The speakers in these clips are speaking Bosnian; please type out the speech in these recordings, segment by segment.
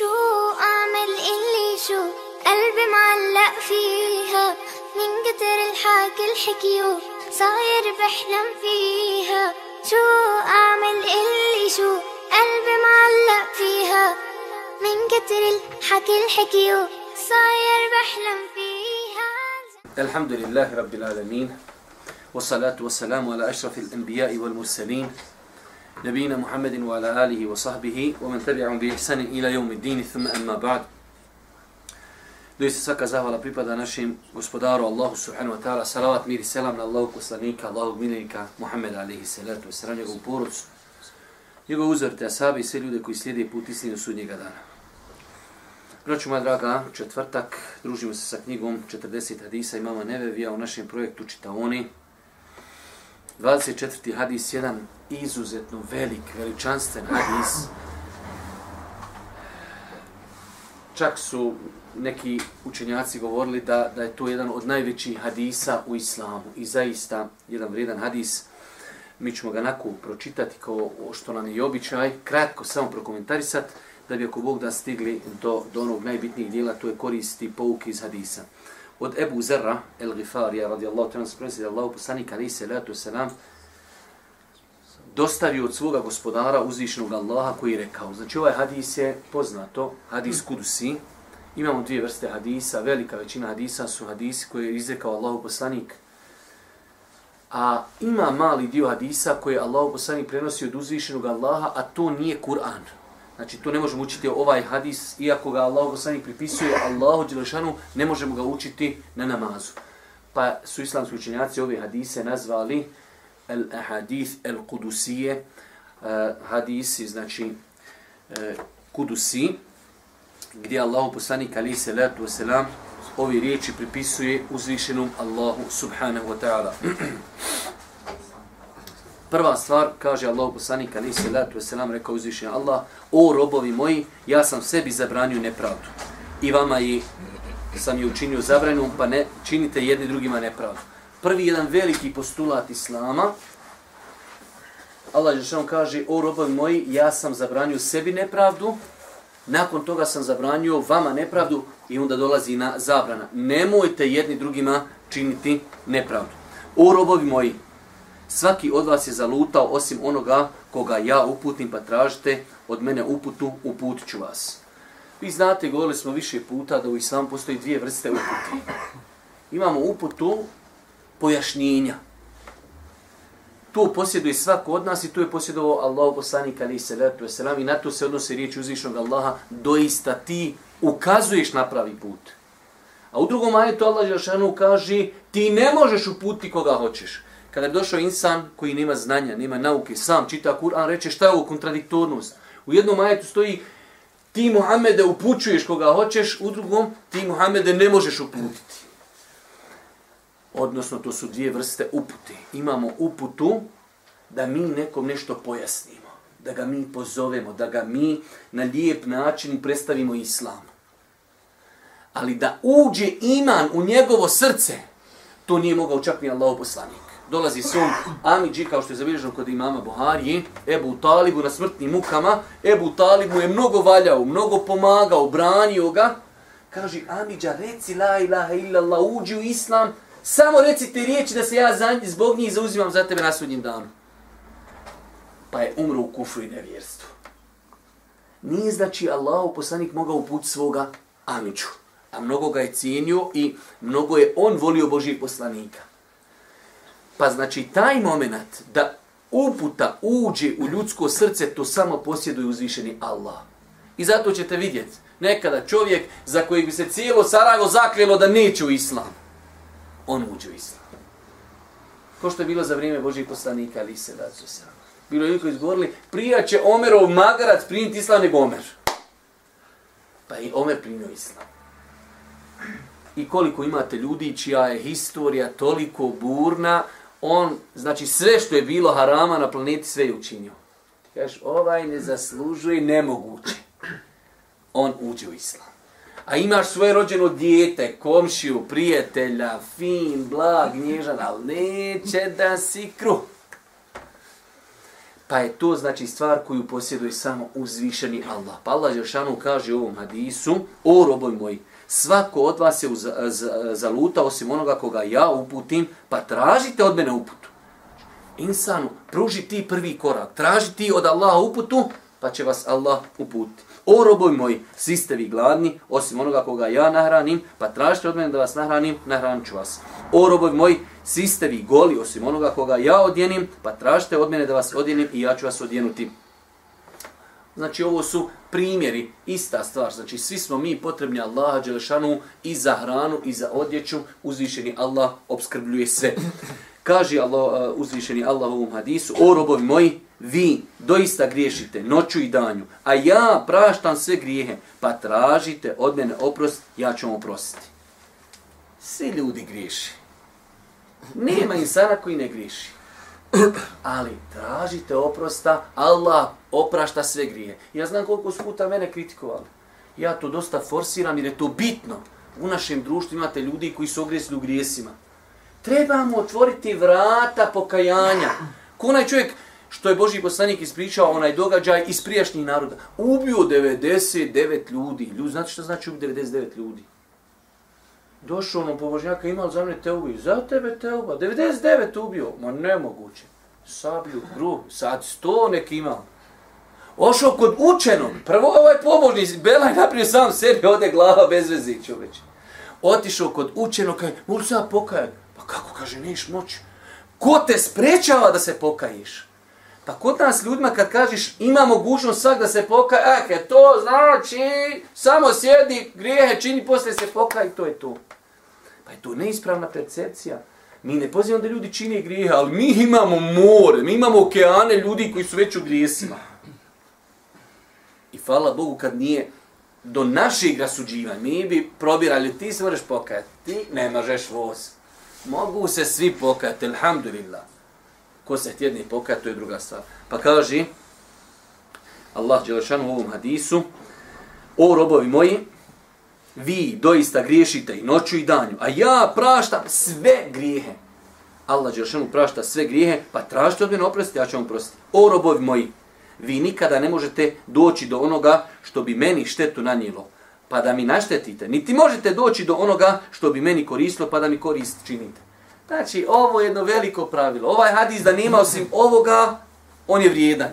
شو أعمل اللي شو؟ قلبي معلق فيها. من كتر الحكي الحكيو صاير بحلم فيها. شو أعمل اللي شو؟ قلبي معلق فيها. من كتر الحكي الحكيو صاير بحلم فيها. الحمد لله رب العالمين والصلاة والسلام على أشرف الأنبياء والمرسلين نبينا محمد وعلى آله وصحبه ومن تبعهم بإحسان إلى يوم الدين ثم أما بعد Doista svaka zahvala pripada našim gospodaru Allahu subhanahu wa ta'ala. Salavat, mir i selam na Allahu poslanika, Allahu miljenika, Muhammeda alaihi salatu wa sallam, njegovu porodcu, njegov uzorite asabi i sve ljude koji slijede put istinu sudnjega dana. Braću moja draga, četvrtak, družimo se sa knjigom 40 hadisa imama Nevevija u našem projektu Čitaoni. 24. hadis, jedan izuzetno velik, veličanstven hadis. Čak su neki učenjaci govorili da, da je to jedan od najvećih hadisa u islamu. I zaista, jedan vrijedan hadis, mi ćemo ga nakon pročitati kao što nam je običaj, kratko samo prokomentarisati, da bi ako Bog da stigli do, do onog najbitnijih dijela, to je koristi pouke iz hadisa. Od Ebu Zerra, El Gifarija, radijallahu ta'ala, se prenosi da Allah poslanik alaihi salatu wasalam, dostavio od svoga gospodara uzvišenog Allaha koji je rekao. Znači ovaj hadis je poznato, hadis kudusi. Imamo dvije vrste hadisa, velika većina hadisa su hadisi koje je izrekao Allahu poslanik. A ima mali dio hadisa koje je Allahu poslanik prenosi od uzvišenog Allaha, a to nije Kur'an. Znači to ne možemo učiti ovaj hadis, iako ga Allahu poslanik pripisuje Allahu Đelešanu, ne možemo ga učiti na namazu. Pa su islamski učenjaci ove hadise nazvali al-ahadith al-kudusije, uh, eh, hadisi, znači eh, uh, kudusi, gdje Allahu poslanik ali se letu selam ovi riječi pripisuje uzvišenom Allahu subhanahu wa ta'ala. Prva stvar, kaže Allah poslanik ali se letu selam rekao uzvišenom Allah, o robovi moji, ja sam sebi zabranio nepravdu. I vama je, sam je učinio zabranom, pa ne činite jedni drugima nepravdu prvi jedan veliki postulat Islama. Allah je kaže, o robovi moji, ja sam zabranio sebi nepravdu, nakon toga sam zabranio vama nepravdu i onda dolazi na zabrana. Nemojte jedni drugima činiti nepravdu. O robovi moji, svaki od vas je zalutao osim onoga koga ja uputim pa tražite od mene uputu, uputit ću vas. Vi znate, govorili smo više puta da u islamu postoji dvije vrste upute. Imamo uputu pojašnjenja. To posjeduje svako od nas i to je posjedovao Allah poslanik ali se letu selam i na to se odnose riječi uzvišnog Allaha doista ti ukazuješ na pravi put. A u drugom ajetu Allah Žešanu kaže ti ne možeš uputiti koga hoćeš. Kada je došao insan koji nema znanja, nema nauke, sam čita Kur'an, reče šta je ovo kontradiktornost. U jednom ajetu stoji ti Muhammede upućuješ koga hoćeš, u drugom ti Muhammede ne možeš uputiti odnosno to su dvije vrste upute. Imamo uputu da mi nekom nešto pojasnimo, da ga mi pozovemo, da ga mi na lijep način predstavimo islam. Ali da uđe iman u njegovo srce, to nije mogao čak ni Allah poslanik. Dolazi svom Amidži, kao što je zabilježeno kod imama Buharije, Ebu Talibu na smrtnim mukama, Ebu Talibu je mnogo valjao, mnogo pomagao, branio ga. Kaže, Amidža, reci la ilaha illallah, uđi u islam, Samo reci te riječi da se ja za, zbog njih zauzimam za tebe na sudnjim danu. Pa je umro u kufru i nevjerstvu. Nije znači Allah poslanik mogao uput svoga Amiću. A mnogo ga je cijenio i mnogo je on volio Božih poslanika. Pa znači taj moment da uputa uđe u ljudsko srce, to samo posjeduje uzvišeni Allah. I zato ćete vidjeti, nekada čovjek za kojeg bi se cijelo Sarajevo zakljelo da neće u islam on uđe u islam. Ko što je bilo za vrijeme Božih poslanika, ali se da su se. Bilo je koji izgovorili, prija će Omerov magarac primiti islam nego Omer. Pa i Omer primio islam. I koliko imate ljudi čija je historija toliko burna, on, znači sve što je bilo harama na planeti, sve je učinio. Ti kažeš, ovaj ne zaslužuje nemoguće. On uđe u islam a imaš svoje rođeno dijete, komšiju, prijatelja, fin, blag, nježan, ali neće da si kruh. Pa je to znači stvar koju posjeduje samo uzvišeni Allah. Pa Allah Žešanu kaže u ovom hadisu, o roboj moji, svako od vas je zaluta osim onoga koga ja uputim, pa tražite od mene uputu. Insanu, pruži ti prvi korak, traži ti od Allaha uputu, pa će vas Allah uputiti. O roboj moji, svi ste vi gladni, osim onoga koga ja nahranim, pa tražite od mene da vas nahranim, nahranit ću vas. O roboj moji, svi ste vi goli, osim onoga koga ja odjenim, pa tražite od mene da vas odjenim i ja ću vas odjenuti. Znači ovo su primjeri, ista stvar. Znači svi smo mi potrebni Allaha Đelešanu i za hranu i za odjeću. Uzvišeni Allah obskrbljuje sve. Kaže Allah, eh, uzvišeni Allah u ovom hadisu, o robovi moji, vi doista griješite noću i danju, a ja praštam sve grijehe, pa tražite od mene oprost, ja ću vam oprostiti. Svi ljudi griješi. Nema insana koji ne griješi. Ali tražite oprosta, Allah oprašta sve grije. Ja znam koliko su puta mene kritikovali. Ja to dosta forsiram jer je to bitno. U našem društvu imate ljudi koji su ogresili u grijesima. Trebamo otvoriti vrata pokajanja. Ko onaj čovjek što je Boži poslanik ispričao onaj događaj iz prijašnjih naroda. Ubio 99 ljudi. Ljudi, znate što znači ubio 99 ljudi? Došao ono pobožnjaka, imao za mene te ubio. Za tebe te ubio. 99 ubio. Ma nemoguće. Sablju, gru, sad sto nek imao. Ošao kod učenog. Prvo ovaj pobožni, Belaj naprije sam sebi, ode glava bez vezi, čoveče. Otišao kod učenog, kaj, mogu se pokajati? Kako, kaže, neš moć? Ko te sprečava da se pokajiš? Pa kod nas ljudima kad kažeš ima mogućnost svak da se pokaje, eke, to znači samo sjedi, grijehe čini, posle se pokaje to je to. Pa je to neispravna percepcija. Mi ne pozivamo da ljudi čine grijehe, ali mi imamo more, mi imamo okeane ljudi koji su već u grijesima. I hvala Bogu kad nije do našeg rasuđivanja, mi bi probirali, ti se moraš pokajati, ti ne možeš voz. Mogu se svi pokajati, alhamdulillah. Ko se htjedni pokajati, to je druga stvar. Pa kaže, Allah Đelešanu u ovom hadisu, o robovi moji, vi doista griješite i noću i danju, a ja praštam sve grijehe. Allah Đelešanu prašta sve grijehe, pa tražite od mene oprosti, ja ću vam oprostiti. O robovi moji, vi nikada ne možete doći do onoga što bi meni štetu nanijelo, pa da mi naštetite. Niti možete doći do onoga što bi meni koristilo, pa da mi korist činite. Znači, ovo je jedno veliko pravilo. Ovaj hadis da nema osim ovoga, on je vrijedan.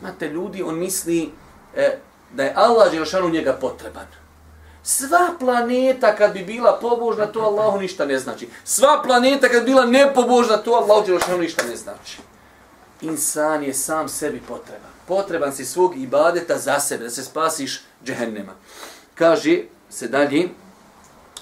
Znate, ljudi, on misli e, da je Allah Žeošanu njega potreban. Sva planeta kad bi bila pobožna, to Allahu ništa ne znači. Sva planeta kad bi bila nepobožna, to Allahu Đelšanu ništa ne znači. Insan je sam sebi potreban. Potreban si svog ibadeta za sebe, da se spasiš džehennema. Kaže se dalje,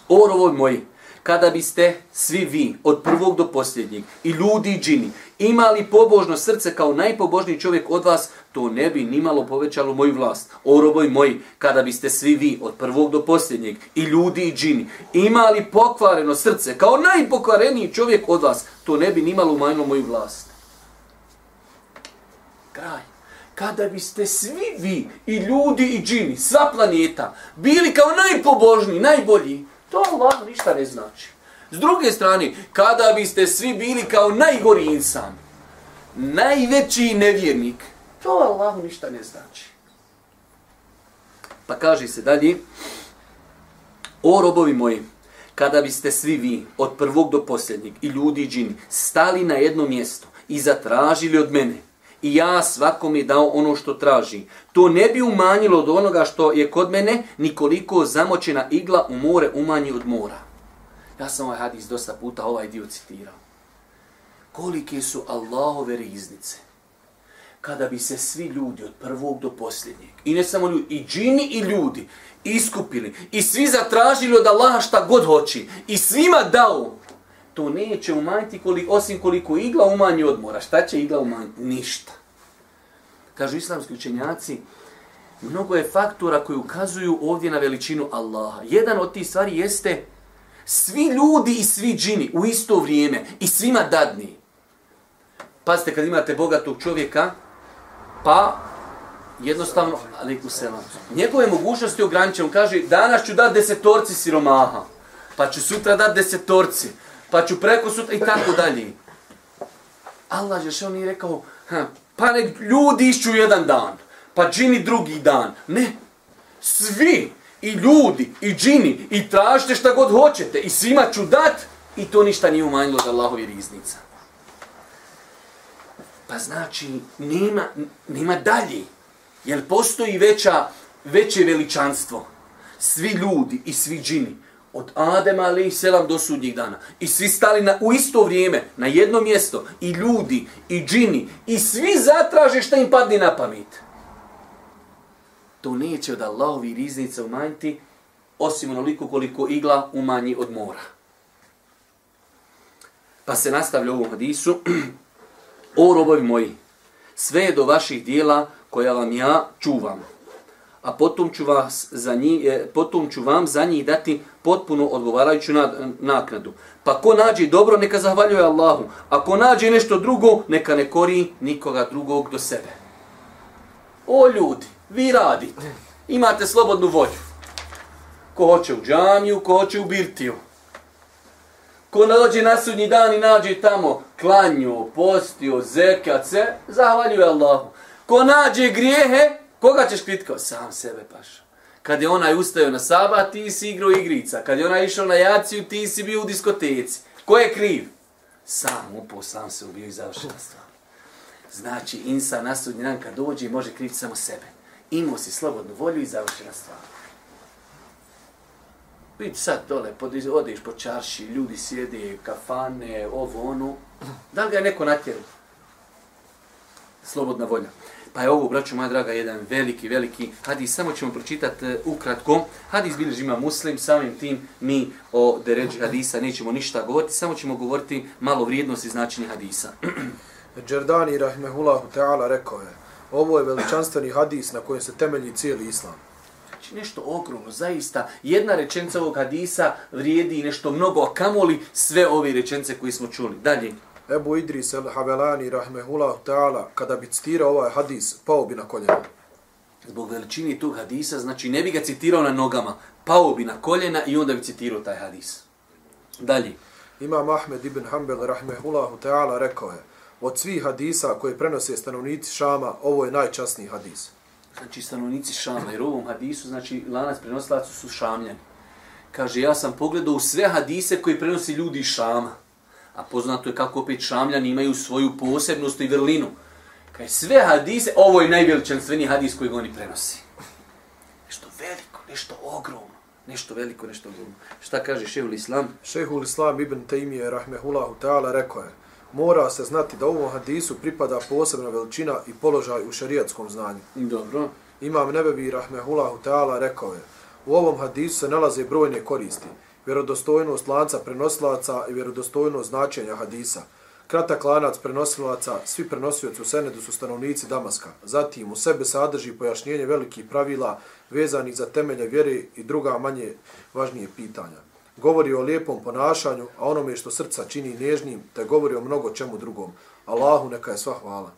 o rovoj moji, kada biste svi vi, od prvog do posljednjeg, i ljudi i džini, imali pobožno srce kao najpobožniji čovjek od vas, to ne bi nimalo povećalo moju vlast. O roboj moji, kada biste svi vi, od prvog do posljednjeg, i ljudi i džini, imali pokvareno srce kao najpokvareniji čovjek od vas, to ne bi nimalo umanjilo moju vlast. Kraj. Kada biste svi vi, i ljudi i džini, sva planeta, bili kao najpobožniji, najbolji, To Allah ništa ne znači. S druge strane, kada biste svi bili kao najgori insan, najveći nevjernik, to Allah ništa ne znači. Pa kaže se dalje, o robovi moji, kada biste svi vi, od prvog do posljednjeg, i ljudi i džini, stali na jedno mjesto i zatražili od mene, i ja svakom je dao ono što traži. To ne bi umanjilo od onoga što je kod mene, nikoliko zamočena igla u more umanji od mora. Ja sam ovaj hadis dosta puta ovaj dio citirao. Kolike su Allahove riznice kada bi se svi ljudi od prvog do posljednjeg, i ne samo ljudi, i džini i ljudi, iskupili, i svi zatražili od Allaha šta god hoći, i svima dao, to neće umanjiti koliko, osim koliko igla umanji odmora. Šta će igla umanjiti? Ništa. Kažu islamski učenjaci, mnogo je faktora koji ukazuju ovdje na veličinu Allaha. Jedan od tih stvari jeste svi ljudi i svi džini u isto vrijeme i svima dadni. Pazite, kad imate bogatog čovjeka, pa jednostavno, aliku selam, njegove mogućnosti ograničene, on kaže, danas ću dati desetorci siromaha, pa ću sutra dati desetorci, pa ću preko sutra i tako dalje. Allah je što nije rekao, ha, Pa nek ljudi išću jedan dan, pa džini drugi dan. Ne, svi, i ljudi, i džini, i tražite šta god hoćete, i svima ću dat, i to ništa nije umanjilo za Allahovi riznica. Pa znači, nema, nema dalje. Jer postoji veća, veće veličanstvo. Svi ljudi i svi džini, od Adema ali selam do sudnjih dana. I svi stali na, u isto vrijeme, na jedno mjesto, i ljudi, i džini, i svi zatraže šta im padne na pamet. To neće od Allahovi riznica umanjiti, osim onoliko koliko igla umanji od mora. Pa se nastavlja u ovom hadisu. O robovi moji, sve je do vaših dijela koja vam ja čuvam. A potom ću, vas za njih, e, potom ću vam za njih dati potpuno odgovarajuću naknadu. Pa ko nađe dobro, neka zahvaljuje Allahu. Ako nađe nešto drugo, neka ne kori nikoga drugog do sebe. O ljudi, vi radite. Imate slobodnu volju. Ko hoće u džamiju, ko hoće u birtiju. Ko nađe na sudnji dan i nađe tamo klanju, postio, zekace, zahvaljuje Allahu. Ko nađe grijehe, koga ćeš kritikao? Sam sebe paša. Kad je onaj ustao na sabat, ti si igrao igrica. Kad je onaj išao na jaciju, ti si bio u diskoteci. Ko je kriv? Sam upao, sam se ubio i završila stvar. Znači, insa na sudnji dan kad dođe, može kriviti samo sebe. Imao si slobodnu volju i završila stvar. Vidi sad dole, podiz, odeš po čarši, ljudi sjede, kafane, ovo, ono. Da li ga je neko natjeru? Slobodna volja. Pa je ovo, braću moja draga, jedan veliki, veliki hadis. Samo ćemo pročitati uh, ukratko. Hadis bilježi ima muslim, samim tim mi o deređi hadisa nećemo ništa govoriti, samo ćemo govoriti malo vrijednosti značenja hadisa. Džerdani, rahmehullahu ta'ala, rekao je, ovo je veličanstveni hadis na kojem se temelji cijeli islam. Znači nešto ogromno, zaista. Jedna rečenica ovog hadisa vrijedi nešto mnogo, a kamoli sve ove rečence koje smo čuli. Dalje. Ebu Idris el-Havelani, rahmehullahu ta'ala, kada bi citirao ovaj hadis, pao bi na koljena. Zbog veličini tog hadisa, znači ne bi ga citirao na nogama, pao bi na koljena i onda bi citirao taj hadis. Dalje. Imam Ahmed ibn Hanbel, rahmehullahu ta'ala, rekao je, od svih hadisa koje prenose stanovnici Šama, ovo je najčasniji hadis znači stanovnici Šama, jer u ovom hadisu, znači lanac prenosilaca su Šamljani. Kaže, ja sam pogledao sve hadise koji prenosi ljudi iz Šama. A poznato je kako opet Šamljani imaju svoju posebnost i vrlinu. Kaže, sve hadise, ovo je najveličanstveniji hadis koji oni prenosi. Nešto veliko, nešto ogromno. Nešto veliko, nešto ogromno. Šta kaže šehul Islam? Šehul Islam ibn Taymije, rahmehullahu ta'ala, rekao je, mora se znati da ovom hadisu pripada posebna veličina i položaj u šarijatskom znanju. Dobro. Imam Nebevi Rahmehullahu Teala rekao je, u ovom hadisu se nalaze brojne koristi, vjerodostojnost lanca prenosilaca i vjerodostojnost značenja hadisa. Kratak lanac prenosilaca, svi prenosioci u Senedu su stanovnici Damaska. Zatim u sebe sadrži pojašnjenje velikih pravila vezanih za temelje vjere i druga manje važnije pitanja govori o lijepom ponašanju, a onome što srca čini nježnim, te govori o mnogo čemu drugom. Allahu neka je sva hvala.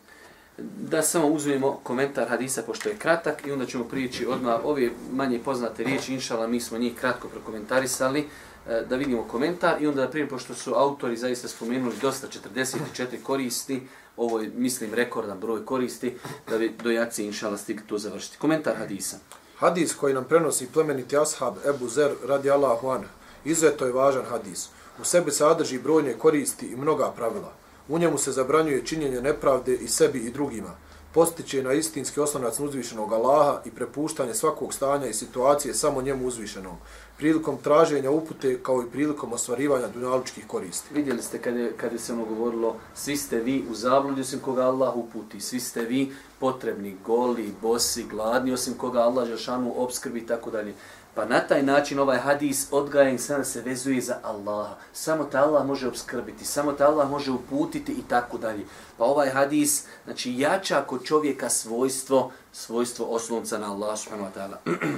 Da samo uzmemo komentar hadisa, pošto je kratak, i onda ćemo prijeći odmah ove manje poznate riječi, inšala, mi smo njih kratko prokomentarisali, e, da vidimo komentar i onda da prijem, pošto su autori zaista spomenuli dosta 44 koristi, ovo je, mislim, rekordan broj koristi, da bi do jaci, inšala, stig to završiti. Komentar hadisa. Hadis koji nam prenosi plemeniti ashab Ebu Zer radi Allahu anhu, Izuzetno je važan hadis. U sebi sadrži brojne koristi i mnoga pravila. U njemu se zabranjuje činjenje nepravde i sebi i drugima. Postiče na istinski osnovnac uzvišenog Allaha i prepuštanje svakog stanja i situacije samo njemu uzvišenom. Prilikom traženja upute kao i prilikom ostvarivanja dunjalučkih koristi. Vidjeli ste kada, kada se ono govorilo, svi ste vi u zabludi osim koga Allah uputi. Svi ste vi potrebni, goli, bosi, gladni osim koga Allah Žešanu obskrbi i tako dalje. Pa na taj način ovaj hadis odgaja insana se vezuje za Allaha. Samo ta Allah može obskrbiti, samo ta Allah može uputiti i tako dalje. Pa ovaj hadis, znači jača kod čovjeka svojstvo, svojstvo oslonca na Allah subhanahu wa ta'ala.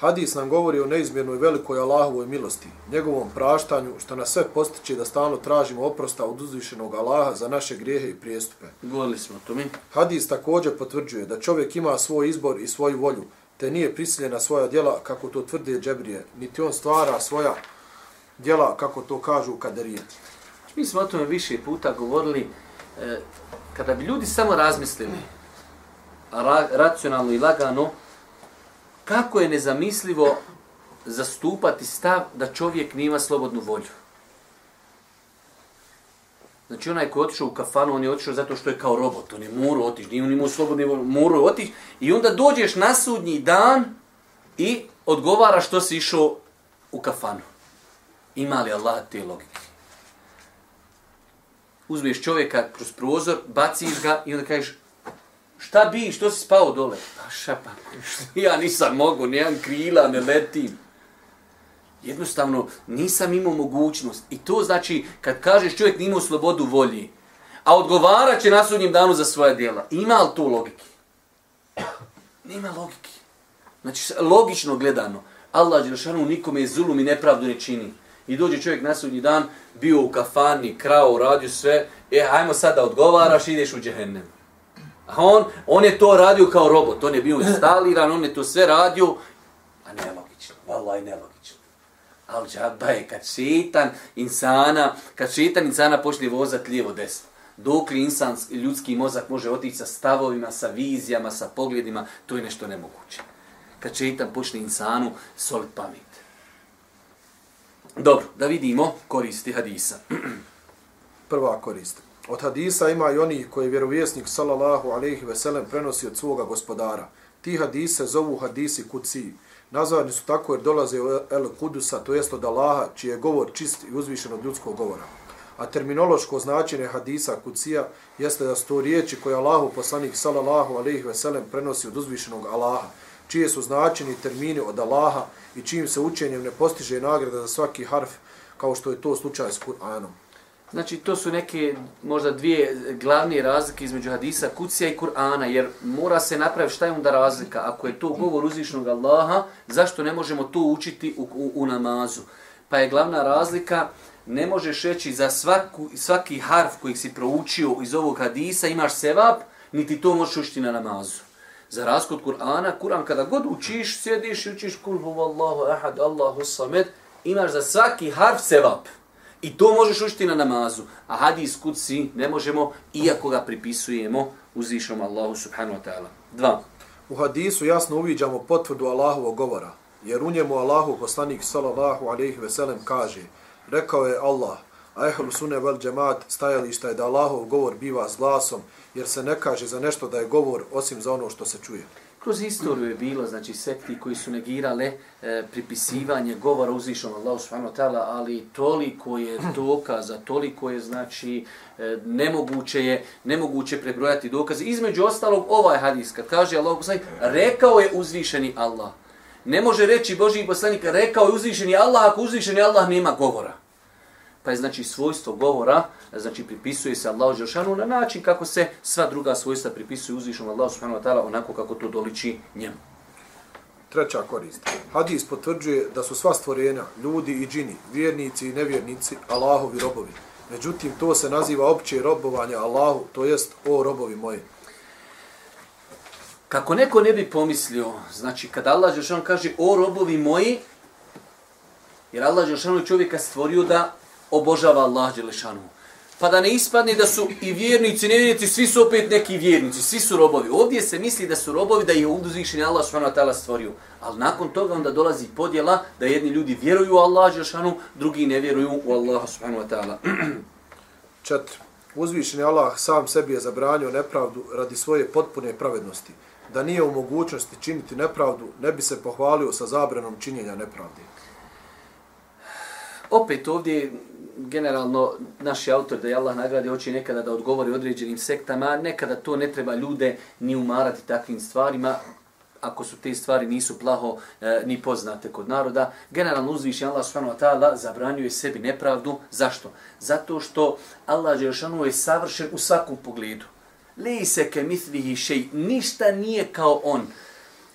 Hadis nam govori o neizmjernoj velikoj Allahovoj milosti, njegovom praštanju, što nas sve postiče da stalno tražimo oprosta od uzvišenog Allaha za naše grijehe i prijestupe. Govorili smo to mi. Hadis također potvrđuje da čovjek ima svoj izbor i svoju volju, te nije prisiljen na svoja djela kako to tvrde džebrije, niti on stvara svoja djela kako to kažu kaderije. Mi smo o tome više puta govorili, e, kada bi ljudi samo razmislili ra, racionalno i lagano, kako je nezamislivo zastupati stav da čovjek nima slobodnu volju. Znači onaj ko je otišao u kafanu, on je otišao zato što je kao robot, on je morao otići, nije on imao slobodne morao otići. I onda dođeš na sudnji dan i odgovara što si išao u kafanu. Ima li Allah te logike? Uzmeš čovjeka kroz prozor, baciš ga i onda kažeš šta bi, što si spao dole? Pa šapa, ja nisam mogu, nijem krila, ne letim. Jednostavno, nisam imao mogućnost. I to znači, kad kažeš čovjek nima slobodu volji, a odgovara će na sudnjem danu za svoje djela. Ima li to logike? Nema logike. Znači, logično gledano, Allah Đelšanu nikome zulum i nepravdu ne čini. I dođe čovjek na sudnji dan, bio u kafani, krao, radio sve, e, hajmo sad da odgovaraš, ideš u džehennem. A on, on je to radio kao robot, on je bio instaliran, on je to sve radio, a nelogično, vallaj nelogično. Ali džaba je kad šitan insana, kad šitan insana počne vozat lijevo desno. Dok li insan, ljudski mozak može otići sa stavovima, sa vizijama, sa pogledima, to je nešto nemoguće. Kad šetan počne insanu solit pamet. Dobro, da vidimo koristi hadisa. Prva korist. Od hadisa ima i oni koji je vjerovjesnik sallallahu alejhi ve sellem prenosi od svoga gospodara. Ti hadise zovu hadisi kuci. Nazvani su tako jer dolaze od El Kudusa, to jest od Allaha, čiji je govor čist i uzvišen od ljudskog govora. A terminološko značenje hadisa kucija jeste da su to riječi koje Allahu poslanik sallallahu alejhi ve sellem prenosi od uzvišenog Allaha, čije su značeni termini od Allaha i čijim se učenjem ne postiže nagrada za svaki harf, kao što je to slučaj s Kur'anom. Znači, to su neke, možda dvije glavne razlike između hadisa, kucija i Kur'ana, jer mora se napraviti šta je onda razlika. Ako je to govor uzvišnog Allaha, zašto ne možemo to učiti u, u, u namazu? Pa je glavna razlika, ne možeš reći za svaku, svaki harf koji si proučio iz ovog hadisa, imaš sevap, niti to možeš učiti na namazu. Za razkod Kur'ana, Kur'an kada god učiš, sjediš i učiš kul huvallahu ahad, Allahu samed, imaš za svaki harf sevap. I to možeš učiti na namazu. A hadis kuci ne možemo, iako ga pripisujemo uzvišom Allahu subhanahu wa ta'ala. Dva. U hadisu jasno uviđamo potvrdu Allahovog govora, jer u njemu Allahu poslanik sallallahu alejhi ve sellem kaže, rekao je Allah, a ehlu sunne vel džemat stajališta je da Allahov govor biva s glasom, jer se ne kaže za nešto da je govor osim za ono što se čuje. Kroz istoriju je bilo, znači, sekti koji su negirale e, pripisivanje govora uzvišom Allahu subhanahu ta'ala, ali toliko je dokaza, toliko je, znači, e, nemoguće je, nemoguće prebrojati dokaze. Između ostalog, ovaj hadis, kad kaže Allah poslanik, rekao je uzvišeni Allah. Ne može reći Boži poslanik, rekao je uzvišeni Allah, ako uzvišeni Allah nema govora pa je znači svojstvo govora, znači pripisuje se Allahu dželešanu na način kako se sva druga svojstva pripisuju uzvišenom Allahu subhanahu wa taala onako kako to doliči njemu. Treća korist. Hadis potvrđuje da su sva stvorenja, ljudi i džini, vjernici i nevjernici, Allahovi robovi. Međutim, to se naziva opće robovanje Allahu, to jest o robovi moji. Kako neko ne bi pomislio, znači kada Allah Đelšanu kaže o robovi moji, jer Allah Đelšanu čovjeka stvorio da obožava Allah Đelešanu. Pa da ne ispadne da su i vjernici, nevjernici, svi su opet neki vjernici, svi su robovi. Ovdje se misli da su robovi, da je uzvišen Allah ta'ala stvorio. Ali nakon toga onda dolazi podjela da jedni ljudi vjeruju u Allah Đelešanu, drugi ne vjeruju u Allah ta'ala. Četiri. Uzvišeni Allah sam sebi je zabranio nepravdu radi svoje potpune pravednosti. Da nije u mogućnosti činiti nepravdu, ne bi se pohvalio sa zabranom činjenja nepravde. Opet ovdje generalno naši autor da je Allah nagradi hoće nekada da odgovori određenim sektama, nekada to ne treba ljude ni umarati takvim stvarima, ako su te stvari nisu plaho e, ni poznate kod naroda. Generalno uzviši Allah subhanahu wa ta'ala zabranjuje sebi nepravdu. Zašto? Zato što Allah Đelšanu je savršen u svakom pogledu. Li se ke mitlihi šej, ništa nije kao on.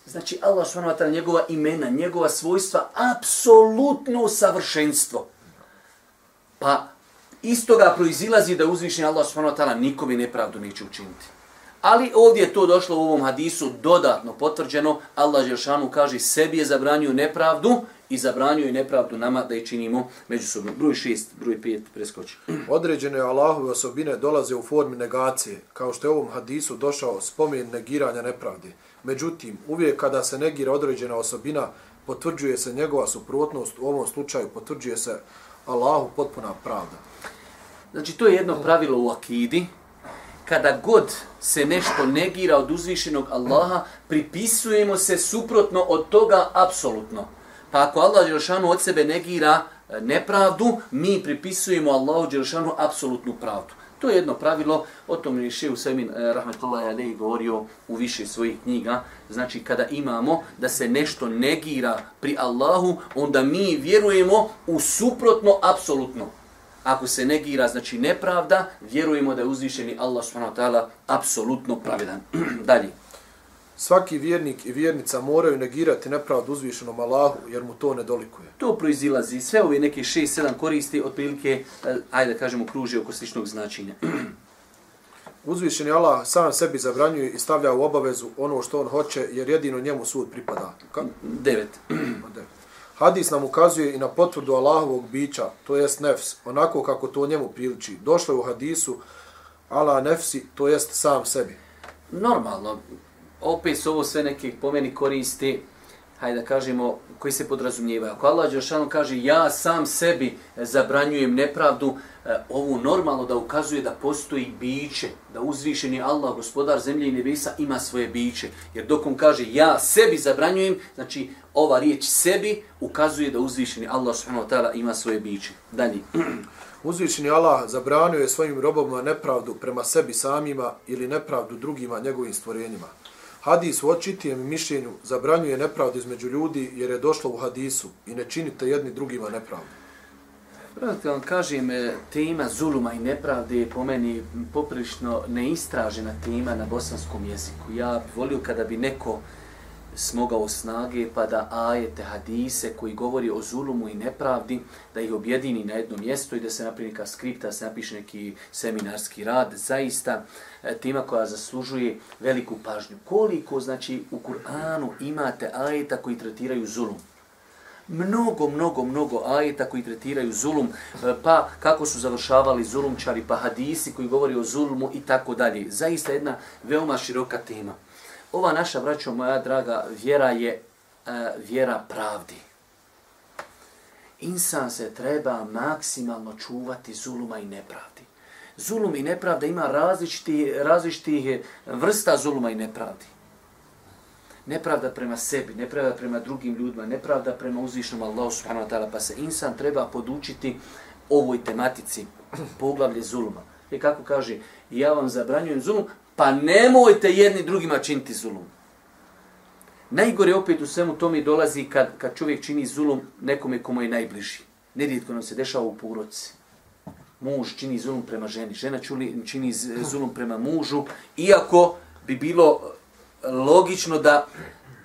Znači Allah subhanahu wa ta'ala njegova imena, njegova svojstva, apsolutno savršenstvo. Pa iz toga proizilazi da uzvišnji Allah subhanahu wa ta'ala nikome nepravdu neće učiniti. Ali ovdje je to došlo u ovom hadisu dodatno potvrđeno. Allah Želšanu kaže sebi je zabranio nepravdu i zabranio je nepravdu nama da je činimo međusobno. Broj 6, broj 5, preskoči. Određene Allahove osobine dolaze u formi negacije, kao što je u ovom hadisu došao spomen negiranja nepravde. Međutim, uvijek kada se negira određena osobina, potvrđuje se njegova suprotnost, u ovom slučaju potvrđuje se Allahu potpuna pravda. Znači, to je jedno pravilo u akidi. Kada god se nešto negira od uzvišenog Allaha, pripisujemo se suprotno od toga apsolutno. Pa ako Allah Đelšanu od sebe negira e, nepravdu, mi pripisujemo Allahu Đelšanu apsolutnu pravdu. To je jedno pravilo, o tom je Šeju Semin eh, Rahmetullahi Alehi govorio u više svojih knjiga. Znači, kada imamo da se nešto negira pri Allahu, onda mi vjerujemo u suprotno apsolutno. Ako se negira, znači nepravda, vjerujemo da je uzvišeni Allah subhanahu wa ta'ala apsolutno pravedan. Dalje. Svaki vjernik i vjernica moraju negirati nepravdu uzvišenom Allahu jer mu to ne dolikuje. To proizilazi. Sve ove neke 6-7 koristi otprilike, eh, ajde da kažemo, kruži oko sličnog značenja. Uzvišeni Allah sam sebi zabranjuje i stavlja u obavezu ono što on hoće jer jedino njemu sud pripada. Ka? Devet. Hadis nam ukazuje i na potvrdu Allahovog bića, to jest nefs, onako kako to njemu priliči. Došlo je u hadisu Allah nefsi, to jest sam sebi. Normalno, opet su ovo sve neke pomeni koristi, hajde da kažemo, koji se podrazumijevaju. Ako Allah Đeršanu kaže ja sam sebi zabranjujem nepravdu, e, ovu ovo normalno da ukazuje da postoji biće, da uzvišeni Allah, gospodar zemlje i nebesa, ima svoje biće. Jer dok on kaže ja sebi zabranjujem, znači ova riječ sebi ukazuje da uzvišeni Allah subhanahu wa ta'ala ima svoje biće. Dalje. Uzvišeni Allah zabranio je svojim robovima nepravdu prema sebi samima ili nepravdu drugima njegovim stvorenjima. Hadis u očitijem mišljenju zabranjuje nepravdu između ljudi jer je došlo u hadisu i ne činite jedni drugima nepravdu. Pravite vam kažem, tema zuluma i nepravde je po meni poprilično neistražena tema na bosanskom jeziku. Ja bih volio kada bi neko smogao snage pa da ajete hadise koji govori o zulumu i nepravdi, da ih objedini na jedno mjesto i da se napravi neka skripta, da se napiše neki seminarski rad. Zaista e, tema koja zaslužuje veliku pažnju. Koliko znači u Kur'anu imate ajeta koji tretiraju zulum? Mnogo, mnogo, mnogo ajeta koji tretiraju zulum, e, pa kako su završavali zulumčari, pa hadisi koji govori o zulumu i tako dalje. Zaista jedna veoma široka tema. Ova naša, braćo moja draga, vjera je uh, vjera pravdi. Insan se treba maksimalno čuvati zuluma i nepravdi. Zulum i nepravda ima različiti, različiti vrsta zuluma i nepravdi. Nepravda prema sebi, nepravda prema drugim ljudima, nepravda prema uzvišnom Allahu subhanahu wa ta'ala, pa se insan treba podučiti ovoj tematici, poglavlje zuluma. I kako kaže, ja vam zabranjujem zulum, pa nemojte jedni drugima činiti zulum. Najgore opet u svemu tome dolazi kad, kad čovjek čini zulum nekome komu je najbliži. Nerijetko nam se dešava u poroci. Muž čini zulum prema ženi, žena čuli, čini zulum prema mužu, iako bi bilo e, logično da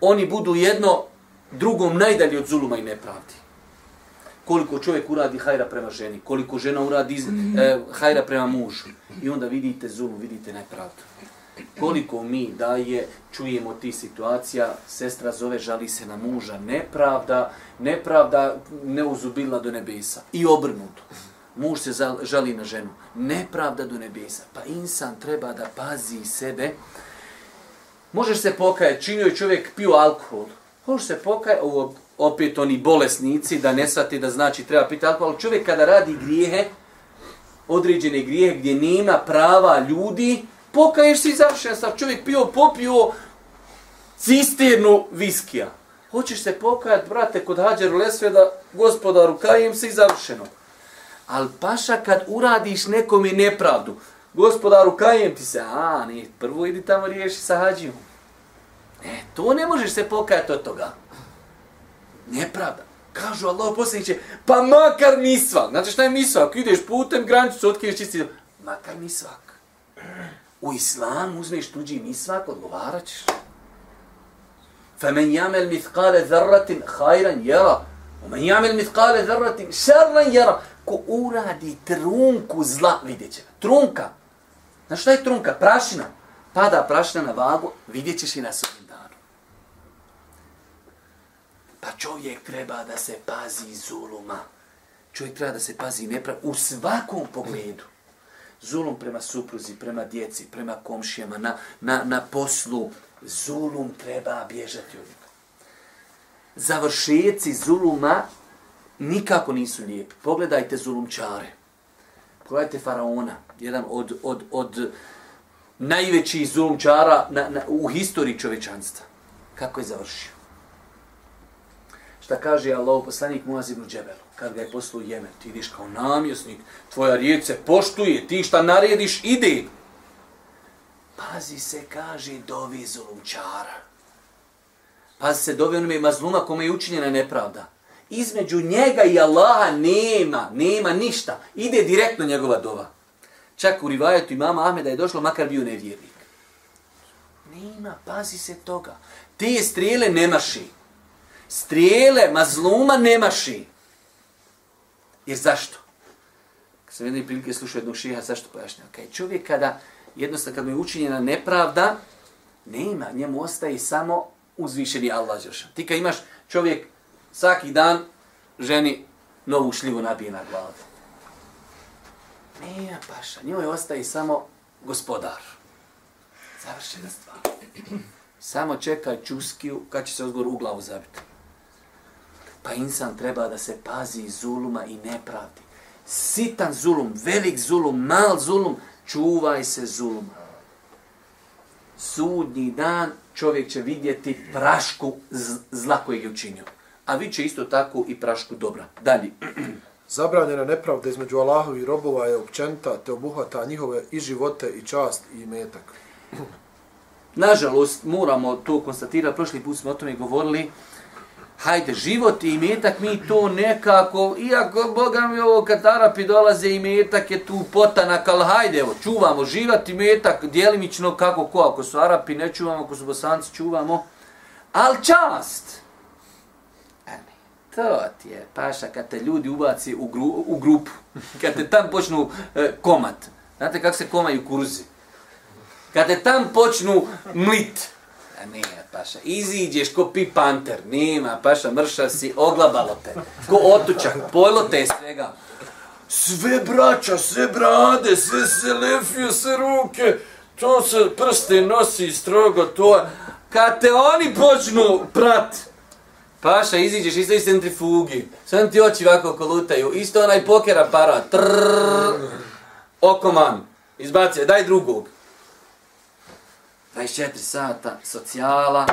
oni budu jedno drugom najdalje od zuluma i nepravdi. Koliko čovjek uradi hajra prema ženi, koliko žena uradi eh, hajra prema mužu. I onda vidite zulum, vidite nepravdu koliko mi daje, čujemo ti situacija, sestra zove, žali se na muža, nepravda, nepravda ne uzubila do nebesa. I obrnuto. Muž se žali na ženu. Nepravda do nebesa. Pa insan treba da pazi sebe. Možeš se pokajati, činio je čovjek pio alkohol. Možeš se pokajati, ovo opet oni bolesnici, da ne svati da znači treba piti alkohol. Čovjek kada radi grijehe, određene grijehe gdje nema prava ljudi, pokaješ si završen sa čovjek pio, popio cisternu viskija. Hoćeš se pokajat, brate, kod Hađeru Lesveda, gospodaru, kajem se i završeno. Al paša, kad uradiš nekom i nepravdu, gospodaru, kajem ti se, a, ne, prvo idi tamo riješi sa Hađijom. E, to ne možeš se pokajati od toga Nepravda. Kažu Allah posljedniče, pa makar misvak. Znači šta je misvak? Ideš putem, granicu, otkriješ čisti. Makar misvak u islamu uzmeš tuđi misvak, odgovarat ćeš. فَمَنْ يَعْمَلْ مِثْقَالَ ذَرَّةٍ خَيْرًا يَرَى وَمَنْ يَعْمَلْ مِثْقَالَ ذَرَّةٍ شَرًّا يَرَى Ko uradi trunku zla, vidjet će. Trunka. Znaš šta je trunka? Prašina. pada prašna na vagu, vidjet ćeš i na sudnjem Pa čovjek treba da se pazi zuluma. Čovjek treba da se pazi neprav u svakom pogledu. Zulum prema supruzi, prema djeci, prema komšijama, na, na, na poslu. Zulum treba bježati od njega. Završeci zuluma nikako nisu lijepi. Pogledajte zulumčare. Pogledajte faraona, jedan od, od, od najvećih zulumčara na, na, u historiji čovečanstva. Kako je završio? Šta kaže Allah, poslanik Muaz ibn Džebel, kad ga je poslao u Jemen, ti ideš kao namjesnik, tvoja riječ se poštuje, ti šta narediš, ide. Pazi se, kaže, dovi zulumčara. Pazi se, dovi onome mazluma kome je učinjena nepravda. Između njega i Allaha nema, nema ništa. Ide direktno njegova dova. Čak u rivajetu imama Ahmeda je došlo, makar bio nevjernik. Nema, pazi se toga. Te strijele nemaši. Strijele mazluma nemaši. Jer zašto? Kad sam jedne prilike slušao jednog šiha, zašto pojašnjava? Kaj čovjek kada, jednostavno kad mu je učinjena nepravda, nema, njemu ostaje samo uzvišeni Allah Đeršan. Ti kad imaš čovjek svaki dan ženi novu šljivu nabije na glavu. Nema paša, njoj ostaje samo gospodar. Završena stvar. Samo čekaj čuskiju kad će se odgovor u glavu zabiti. Pa insan treba da se pazi zuluma i nepravdi. Sitan zulum, velik zulum, mal zulum, čuvaj se zuluma. Sudnji dan čovjek će vidjeti prašku zla kojeg je učinio. A vi će isto tako i prašku dobra. Dalje. Zabranjena nepravda između Allahovi i robova je općenta te obuhvata njihove i živote i čast i metak. Nažalost, moramo to konstatirati, prošli put smo o tome govorili, hajde, život i imetak, mi to nekako, iako, Boga mi ovo, kad Arapi dolaze, imetak je tu potanak, ali hajde, evo, čuvamo život i imetak, dijelimično kako ko, ako su Arapi, ne čuvamo, ako su Bosanci, čuvamo, ali čast, to ti je, paša, kad te ljudi ubaci u, gru, u grupu, kad te tam počnu e, komat, znate kako se komaju kurzi? kad te tam počnu mlit, ne, paša, iziđeš ko pi panter, nima, paša, mrša si, oglabalo te, ko otučak, pojlo te svega, sve braća, sve brade, sve se lefio, sve ruke, to se prste nosi strogo, to, kad te oni počnu prat, Paša, iziđeš, isto iz centrifugi. Sam ti oči ovako kolutaju. Isto onaj poker aparat. Trrrr. Okoman. Izbacio, daj drugog. 24 sata, socijala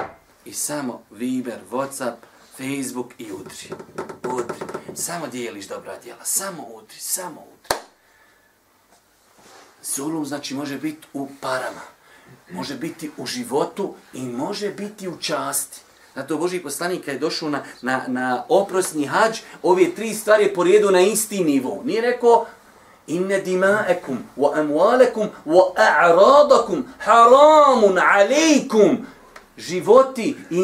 i samo Viber, Whatsapp, Facebook i udri. Udri. Samo dijeliš dobra djela. Samo udri, samo udri. Zulum znači može biti u parama. Može biti u životu i može biti u časti. Zato Boži poslanik je došao na, na, na oprosni hađ, ove tri stvari je porijedu na isti nivo. Nije rekao, inne dima'ekum, wa amwalekum wa a'radakum, haramun alejkum. Životi, i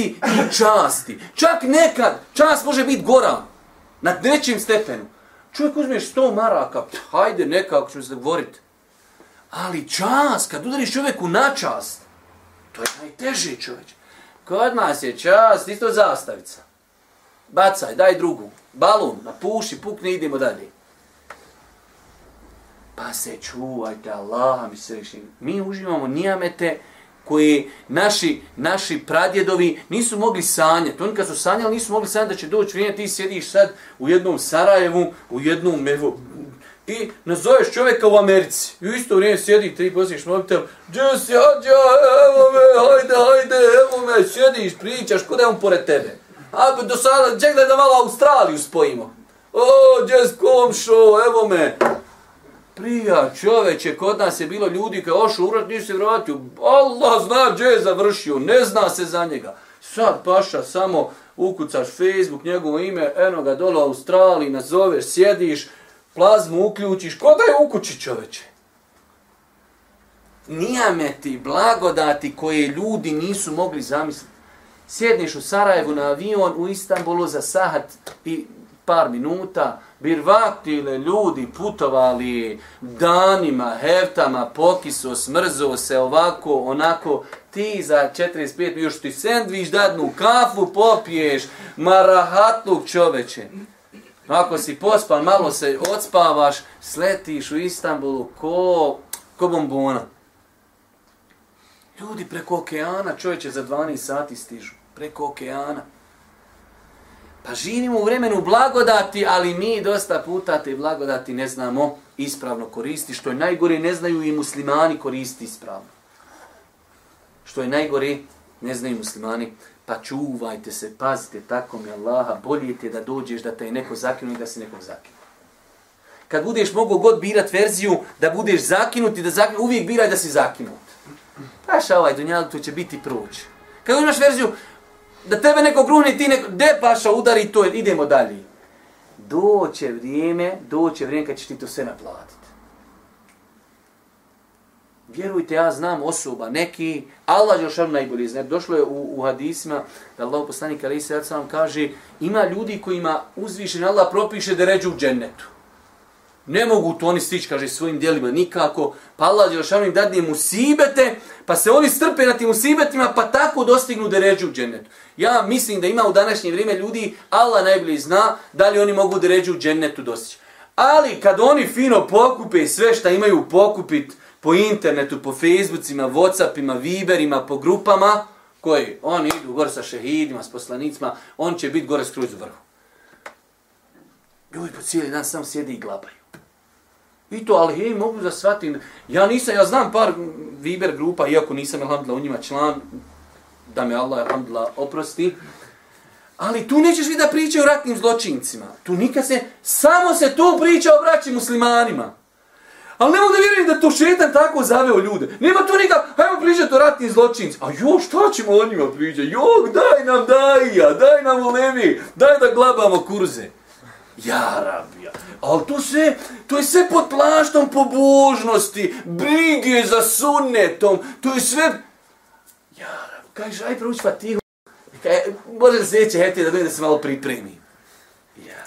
i časti. Čak nekad, čast može biti gora, na trećem stepenu. Čovjek uzmeš sto maraka, hajde nekako ćemo se govoriti. Ali čast, kad udariš čovjeku na čast, to je najteži čovječ. Kod nas je čast, isto zastavica. Bacaj, daj drugu. Balun, napuši, pukni, idemo dalje. Pa se čuvajte, Allah mi se reši. Mi uživamo nijamete koje naši, naši pradjedovi nisu mogli sanjati. Oni kad su sanjali nisu mogli sanjati da će doći vrijeme, ti sjediš sad u jednom Sarajevu, u jednom evo, ti nazoveš čovjeka u Americi. I u isto vrijeme sjedi, ti posliješ mobitel, gdje si, ađa, evo me, hajde, hajde, evo me, sjediš, pričaš, kod je on pored tebe. A do sada, čekaj da malo Australiju spojimo. O, gdje komšo, evo me. Prija, čoveče, kod nas je bilo ljudi koji ošu urat, nisu se vratio. Allah zna gdje je završio, ne zna se za njega. Sad, paša, samo ukucaš Facebook, njegovo ime, eno ga dole u Australiji, nazoveš, sjediš, plazmu uključiš, ko da je u kući čoveče? Nijameti, blagodati koje ljudi nisu mogli zamisliti. Sjedniš u Sarajevu na avion, u Istanbulu za sahat i par minuta, birvatile ljudi putovali danima, heftama, pokiso, smrzo se ovako, onako, ti za 45 još ti sendvič dadnu, kafu popiješ, marahatluk čoveče. Ako si pospan, malo se odspavaš, sletiš u Istanbulu ko, ko bombona. Ljudi preko okeana, čovječe, za 12 sati stižu. Preko okeana. Pa živimo u vremenu blagodati, ali mi dosta puta te blagodati ne znamo ispravno koristi. Što je najgore, ne znaju i muslimani koristi ispravno. Što je najgore, ne znaju muslimani. Pa čuvajte se, pazite, tako mi Allaha, bolje ti da dođeš da te je neko zakinu i da se nekog zakinu. Kad budeš mogo god birat verziju da budeš zakinut i da zakinut, uvijek biraj da si zakinut. Paša ovaj dunjal, to će biti proći. Kad imaš verziju, da tebe neko gruni, ti neko, de paša, udari to, idemo dalje. Doće vrijeme, doće vrijeme kad ćeš ti to sve naplatiti. Vjerujte, ja znam osoba, neki, Allah je šar najbolji zna. Došlo je u, u hadisima, da Allah poslanik Ali se sam kaže, ima ljudi kojima uzvišen Allah propiše da ređu u džennetu. Ne mogu to oni stići, kaže, svojim dijelima nikako. Pa Allah Đelšanu im dadne musibete, pa se oni strpe na tim musibetima, pa tako dostignu deređu u džennetu. Ja mislim da ima u današnje vrijeme ljudi, Allah najbolji zna, da li oni mogu deređu u džennetu dostići. Ali kad oni fino pokupe sve što imaju pokupiti, po internetu, po Facebookima, Whatsappima, Viberima, po grupama, koji oni idu gore sa šehidima, s poslanicima, on će biti gore skroz u vrhu. Ljudi po cijeli dan sam sjedi i glabaju. I to, ali hej, mogu da shvatim, ja nisam, ja znam par Viber grupa, iako nisam, alhamdulillah, u njima član, da me Allah, alhamdulillah, oprosti, ali tu nećeš vidjeti da pričaju o ratnim zločincima. Tu nikad se, samo se tu priča o braći muslimanima. Ali ne mogu da vjerujem da to šetan tako zaveo ljude. Nema tu nikak, hajmo pričati o ratnim zločincima. A jo, šta ćemo o njima pričati? Jo, daj nam daja, daj nam ulemi, daj da glabamo kurze. Ja, rabija. Ali to sve, to je sve pod plaštom pobožnosti, brige za sunnetom, to je sve... Ja, rabija, kažeš, aj prouči fatihu. Kaj, može da sljedeće hete da da se malo pripremi. Ja,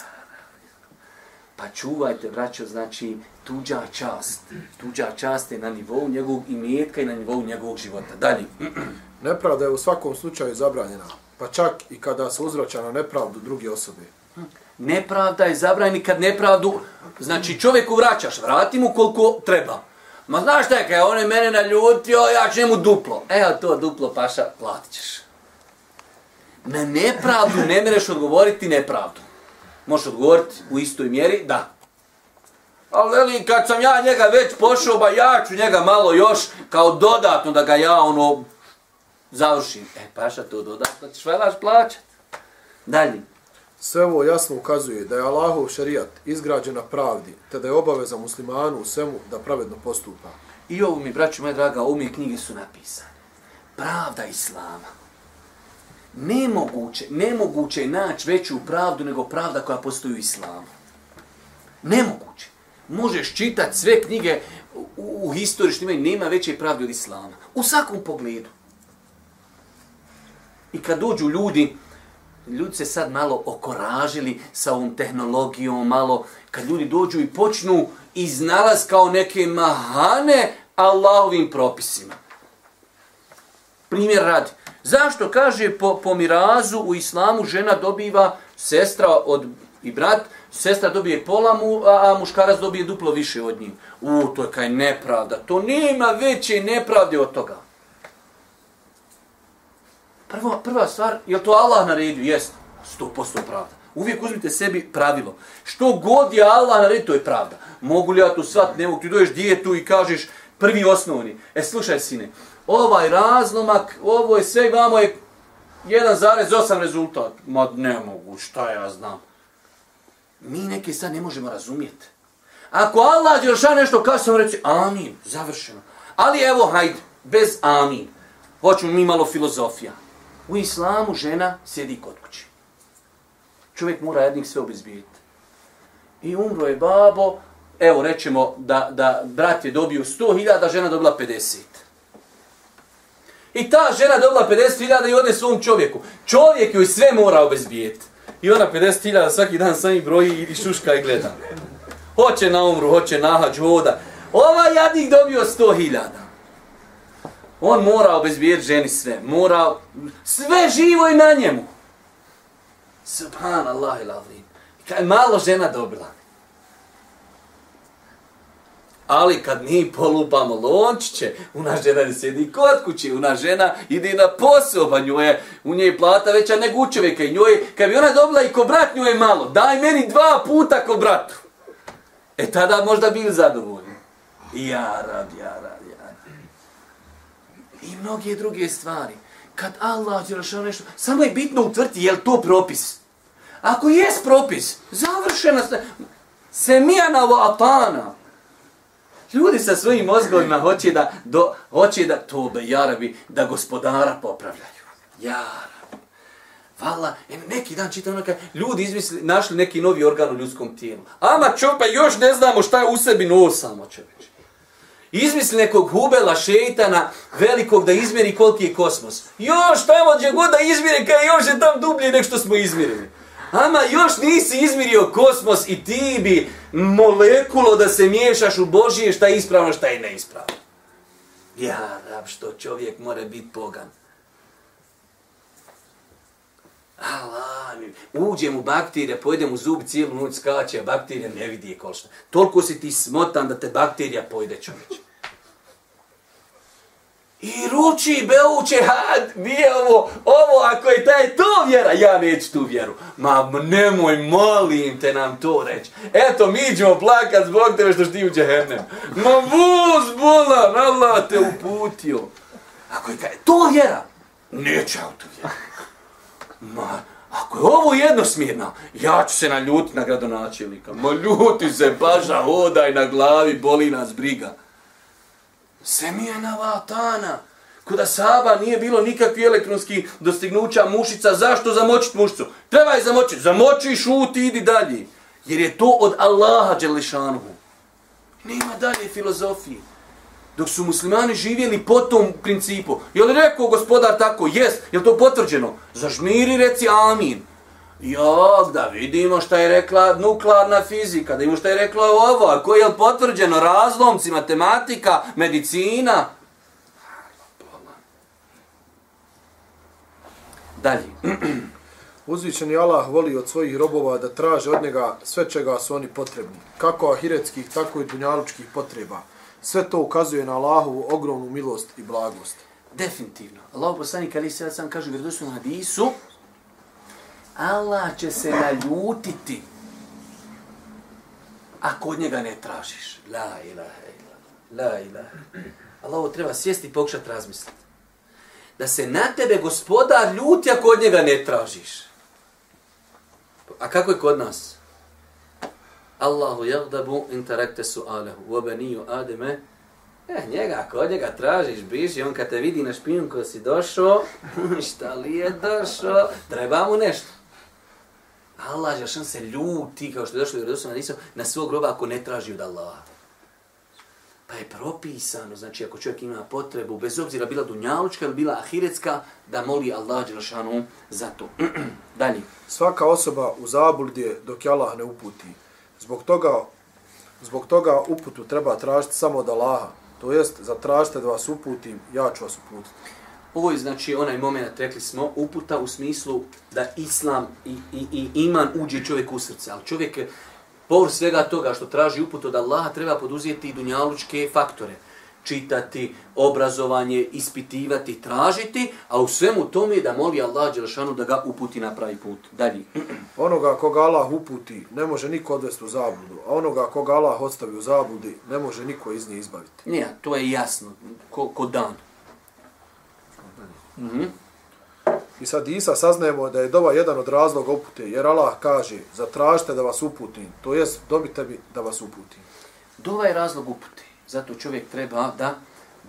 Pa čuvajte, braćo, znači, tuđa čast. Tuđa čast je na nivou njegovog imetka i na nivou njegovog života. Dalje. Nepravda je u svakom slučaju zabranjena, pa čak i kada se uzvraća na nepravdu druge osobe. Nepravda je zabrajni kad nepravdu, znači čovjeku vraćaš, vrati mu koliko treba. Ma znaš šta je, kada on je mene naljutio, ja ću njemu duplo. Evo to duplo, paša, platit ćeš. Na nepravdu ne mereš odgovoriti nepravdu. Možeš odgovoriti u istoj mjeri, da. Ali veli, kad sam ja njega već pošao, ba ja ću njega malo još kao dodatno da ga ja ono završim. E, paša, to dodatno ćeš velaš plaćat. Dalje. Sve ovo jasno ukazuje da je Allahov šarijat izgrađen na pravdi, te da je obaveza muslimanu u svemu da pravedno postupa. I ovo mi, braću moje draga, ovo mi knjige su napisane. Pravda Islama. Nemoguće, nemoguće je naći veću pravdu nego pravda koja postoji u Islamu. Nemoguće možeš čitati sve knjige u, u historiji što imaju, nema veće pravde od Islama. U svakom pogledu. I kad dođu ljudi, ljudi se sad malo okoražili sa ovom tehnologijom, malo, kad ljudi dođu i počnu iznalaz kao neke mahane Allahovim propisima. Primjer radi. Zašto kaže po, po mirazu u islamu žena dobiva sestra od i brat, sestra dobije pola mu, a, a muškarac dobije duplo više od njih. U, to je kaj nepravda. To nema veće nepravde od toga. Prvo, prva stvar, je to Allah naredio? Jest. 100% pravda. Uvijek uzmite sebi pravilo. Što god je Allah naredio, to je pravda. Mogu li ja to svat, ne mogu ti doješ dijetu i kažeš prvi osnovni. E, slušaj sine, ovaj razlomak, ovo je sve, vamo je 1,8 rezultat. Ma ne mogu, šta ja znam mi neke sad ne možemo razumjeti. Ako Allah Đelšan nešto kaže, sam reći amin, završeno. Ali evo, hajde, bez amin. Hoćemo mi malo filozofija. U islamu žena sjedi kod kući. Čovjek mora jednih sve obizbijeti. I umro je babo, evo rećemo da, da brat je dobio 100.000, žena dobila 50. I ta žena dobila 50.000 i ode svom čovjeku. Čovjek joj sve mora obezbijeti. I ona 50.000 svaki dan sami broji i šuška i gleda. Hoće na umru, hoće na hađu, hoda. Ova jadnik dobio 100.000. On mora obezbijeti ženi sve. Mora, sve živo je na njemu. Subhanallah il azim. Kaj malo žena dobila. Ali kad mi polupamo lončiće, una žena ne sjedi kod u una žena ide na posao, pa nju je, u njej plata veća nego u čovjeka i njoj, kad bi ona dobila i ko brat, nju je malo, daj meni dva puta ko bratu. E tada možda bili zadovoljni. Ja ja rab, ja rab. I mnoge druge stvari. Kad Allah je rešao nešto, samo je bitno utvrti je li to propis. Ako jes propis, završena se, semijana wa atana. Ljudi sa svojim mozgovima hoće da, do, hoće da, to be jarabi, da gospodara popravljaju. Jarabi. Vala, e, neki dan čitam ono ljudi izmisli, našli neki novi organ u ljudskom tijelu. Ama čopa, još ne znamo šta je u sebi nosamo, čoveče. Izmisli nekog hubela šeitana velikog da izmjeri koliki je kosmos. Još tamo gdje god da izmjeri, kaj još je tam dublje nek što smo izmjerili. Ama još nisi izmirio kosmos i ti bi molekulo da se miješaš u Božije šta je ispravno, šta je neispravno. Ja, rab, što čovjek more biti pogan. Allah, uđem u bakterije, pojedem u zub cijelu noć skače, a bakterija ne vidi je kolšta. Toliko si ti smotan da te bakterija pojede čovječ. I ruči, beuče, had, nije ovo, ovo, ako je taj to vjera, ja neću tu vjeru. Ma nemoj, molim te nam to reći. Eto, mi ćemo plakat zbog tebe što ti u džehennem. Ma vuz, bolan, Allah te uputio. Ako je taj to vjera, neću ja tu vjeru. Ma, ako je ovo jednosmjerna, ja ću se naljuti na gradonačelnika. Ma ljuti se, baža, hodaj na glavi, boli nas briga. Semijena vatana. Kuda Saba nije bilo nikakvi elektronski dostignuća mušica, zašto zamočiti mušicu? Treba je zamočiti. Zamoči, šuti, idi dalje. Jer je to od Allaha Đelešanuhu. Nema dalje filozofije. Dok su muslimani živjeli po tom principu. Je li rekao gospodar tako? Jest. Je to potvrđeno? Zažmiri reci amin. Jok, da vidimo šta je rekla nuklearna fizika, da vidimo šta je rekla ovo, a koje je potvrđeno razlomci, matematika, medicina. Dalje. Uzvišeni Allah voli od svojih robova da traže od njega sve čega su oni potrebni, kako ahiretskih, tako i dunjalučkih potreba. Sve to ukazuje na Allahovu ogromnu milost i blagost. Definitivno. Allah poslanik ali se sam kaže u vjerodostojnom hadisu, Allah će se naljutiti ako od njega ne tražiš. La ilaha ila. La ilaha. Allah ovo treba sjesti i pokušati razmisliti. Da se na tebe gospodar ljuti ako od njega ne tražiš. A kako je kod nas? Allahu jagdabu interakte su alehu. U obeniju ademe. Eh, njega, ako od njega tražiš, biži, on kad te vidi na špijun ko si došao, šta li je došao, treba mu nešto. Allah Žešan se ljuti, kao što je došlo u Jerusalem, na, na svog groba ako ne traži od Allaha. Pa je propisano, znači ako čovjek ima potrebu, bez obzira bila dunjalučka ili bila ahiretska, da moli Allah Đelšanu za to. Dalje. Svaka osoba u zabludi je dok je Allah ne uputi. Zbog toga, zbog toga uputu treba tražiti samo od Allaha. To jest, zatražite da vas uputim, ja ću vas uputiti. Ovo je znači onaj moment, rekli smo, uputa u smislu da islam i, i, i iman uđe čovjek u srce. Ali čovjek, povr svega toga što traži uput od Allaha, treba poduzijeti i dunjalučke faktore. Čitati, obrazovanje, ispitivati, tražiti, a u svemu tome da moli Allah Đelšanu da ga uputi na pravi put. Dalje. Onoga koga Allah uputi, ne može niko odvesti u zabludu. A onoga koga Allah ostavi u zabludi, ne može niko iz nje izbaviti. Nije, to je jasno, ko, ko dan. Mm -hmm. I sad Isa saznajemo da je dova jedan od razloga upute, jer Allah kaže, zatražite da vas uputim, to jest dobite bi da vas uputim. Dova je razlog upute, zato čovjek treba da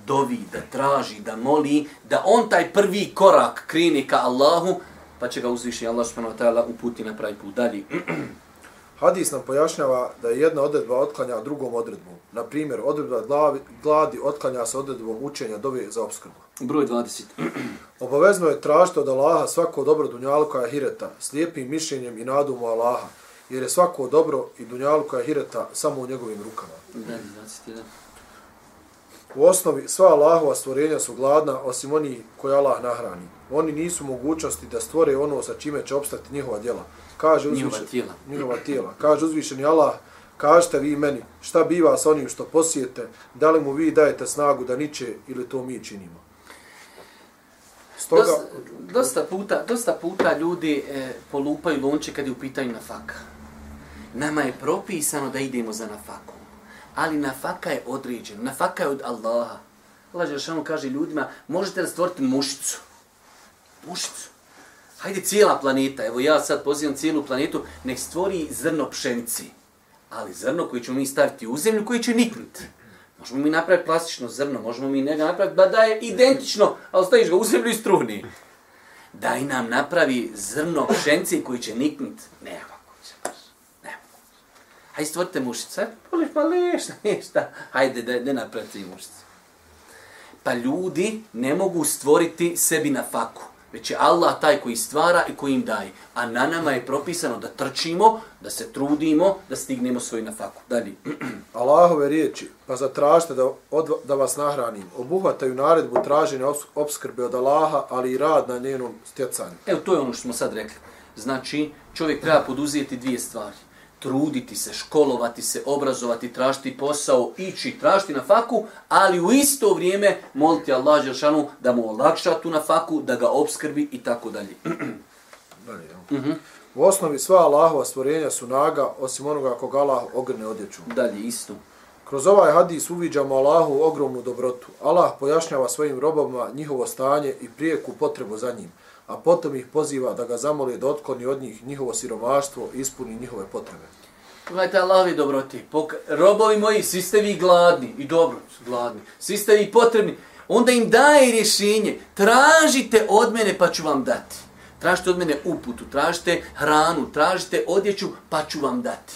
dovi, da traži, da moli, da on taj prvi korak krini ka Allahu, pa će ga uzviši Allah subhanahu wa ta'ala uputi na pravi put. Dalje. Hadis nam pojašnjava da je jedna odredba otklanja drugom odredbom. Na primjer, odredba glavi, gladi otklanja se odredbom učenja dove za obskrbu. Broj 20. Obavezno je tražiti od Allaha svako dobro dunjaluka i hireta, slijepim mišljenjem i nadum u Allaha, jer je svako dobro i dunjaluka i hireta samo u njegovim rukama. Dalje, 21. U osnovi sva Allahova stvorenja su gladna, osim oni koje Allah nahrani. Oni nisu mogućnosti da stvore ono sa čime će opstati njihova djela. Kaže Njihova uzvišen- tijela. Njihova tijela. Kaže uzvišeni Allah, kažete vi meni, šta biva sa onim što posijete, da li mu vi dajete snagu da niče ili to mi činimo. Stoga, Dosta, dosta, puta, dosta puta ljudi e, polupaju lonče kad je u pitanju nafaka. Nama je propisano da idemo za nafaku. Ali nafaka je određena. Nafaka je od Allaha. Allah Žešanu kaže ljudima, možete da stvoriti mušicu. Mušicu. Hajde cijela planeta, evo ja sad pozivam cijelu planetu, nek stvori zrno pšenici. Ali zrno koje ćemo mi staviti u zemlju, koje će niknuti. Možemo mi napraviti plastično zrno, možemo mi njega napraviti ba da je identično, ali staviš ga u zemlju i struni. Daj nam napravi zrno pšenice koji će niknuti. Nema moguće. baš. Ne moguće. Hajde stvorite mušice. Voliš pa lišta, ništa. Hajde da ne napravite i mušice. Pa ljudi ne mogu stvoriti sebi na faku. Već je Allah taj koji stvara i koji im daje. A na nama je propisano da trčimo, da se trudimo, da stignemo svoju na faku. Dalje. Allahove riječi, pa zatražite da, od, da vas nahranim, obuhvataju naredbu traženja obs- obskrbe od Allaha, ali i rad na njenom stjecanju. Evo, to je ono što smo sad rekli. Znači, čovjek treba poduzeti dvije stvari. Truditi se, školovati se, obrazovati, tražiti posao, ići, tražiti na faku, ali u isto vrijeme moliti Allah Želšanu da mu olakša tu na faku, da ga obskrbi i tako dalje. Jel? U osnovi sva Allahova stvorenja su naga, osim onoga koga Allah ogrne odjeću. Dalje, isto. Kroz ovaj hadis uviđamo Allahu ogromnu dobrotu. Allah pojašnjava svojim robovima njihovo stanje i prijeku potrebu za njim, a potom ih poziva da ga zamoli da otkloni od njih njihovo siromaštvo i ispuni njihove potrebe. Gledajte Allahovi dobroti. Pok robovi moji, svi ste vi gladni i dobro su gladni. Svi ste vi potrebni. Onda im daje rješenje. Tražite od mene pa ću vam dati. Tražite od mene uputu, tražite hranu, tražite odjeću pa ću vam dati.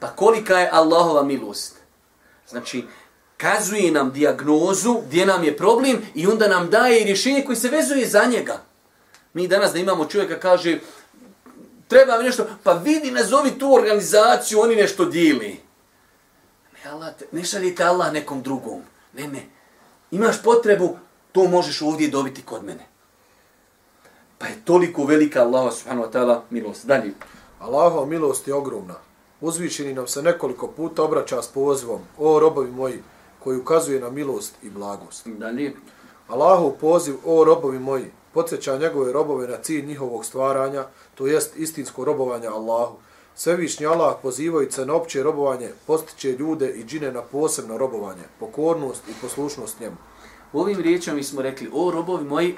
Pa kolika je Allahova milost? Znači, kazuje nam dijagnozu gdje nam je problem i onda nam daje rješenje koji se vezuje za njega. Mi danas da imamo čovjeka kaže treba mi nešto, pa vidi, nazovi tu organizaciju, oni nešto dijeli. Ne, Allah, te- ne šaljite Allah nekom drugom. Ne, ne. Imaš potrebu, to možeš ovdje dobiti kod mene. Pa je toliko velika Allah subhanahu wa ta'ala milost. Dalje. Allahova milost je ogromna. Uzvišeni nam se nekoliko puta obraća s pozivom, o robovi moji, koji ukazuje na milost i blagost. Dalje. Allahov poziv, o robovi moji, podsjeća njegove robove na cilj njihovog stvaranja, to jest istinsko robovanje Allahu. Svevišnji Allah pozivajući na opće robovanje, postiče ljude i džine na posebno robovanje, pokornost i poslušnost njemu. U ovim riječima mi smo rekli, o robovi moji,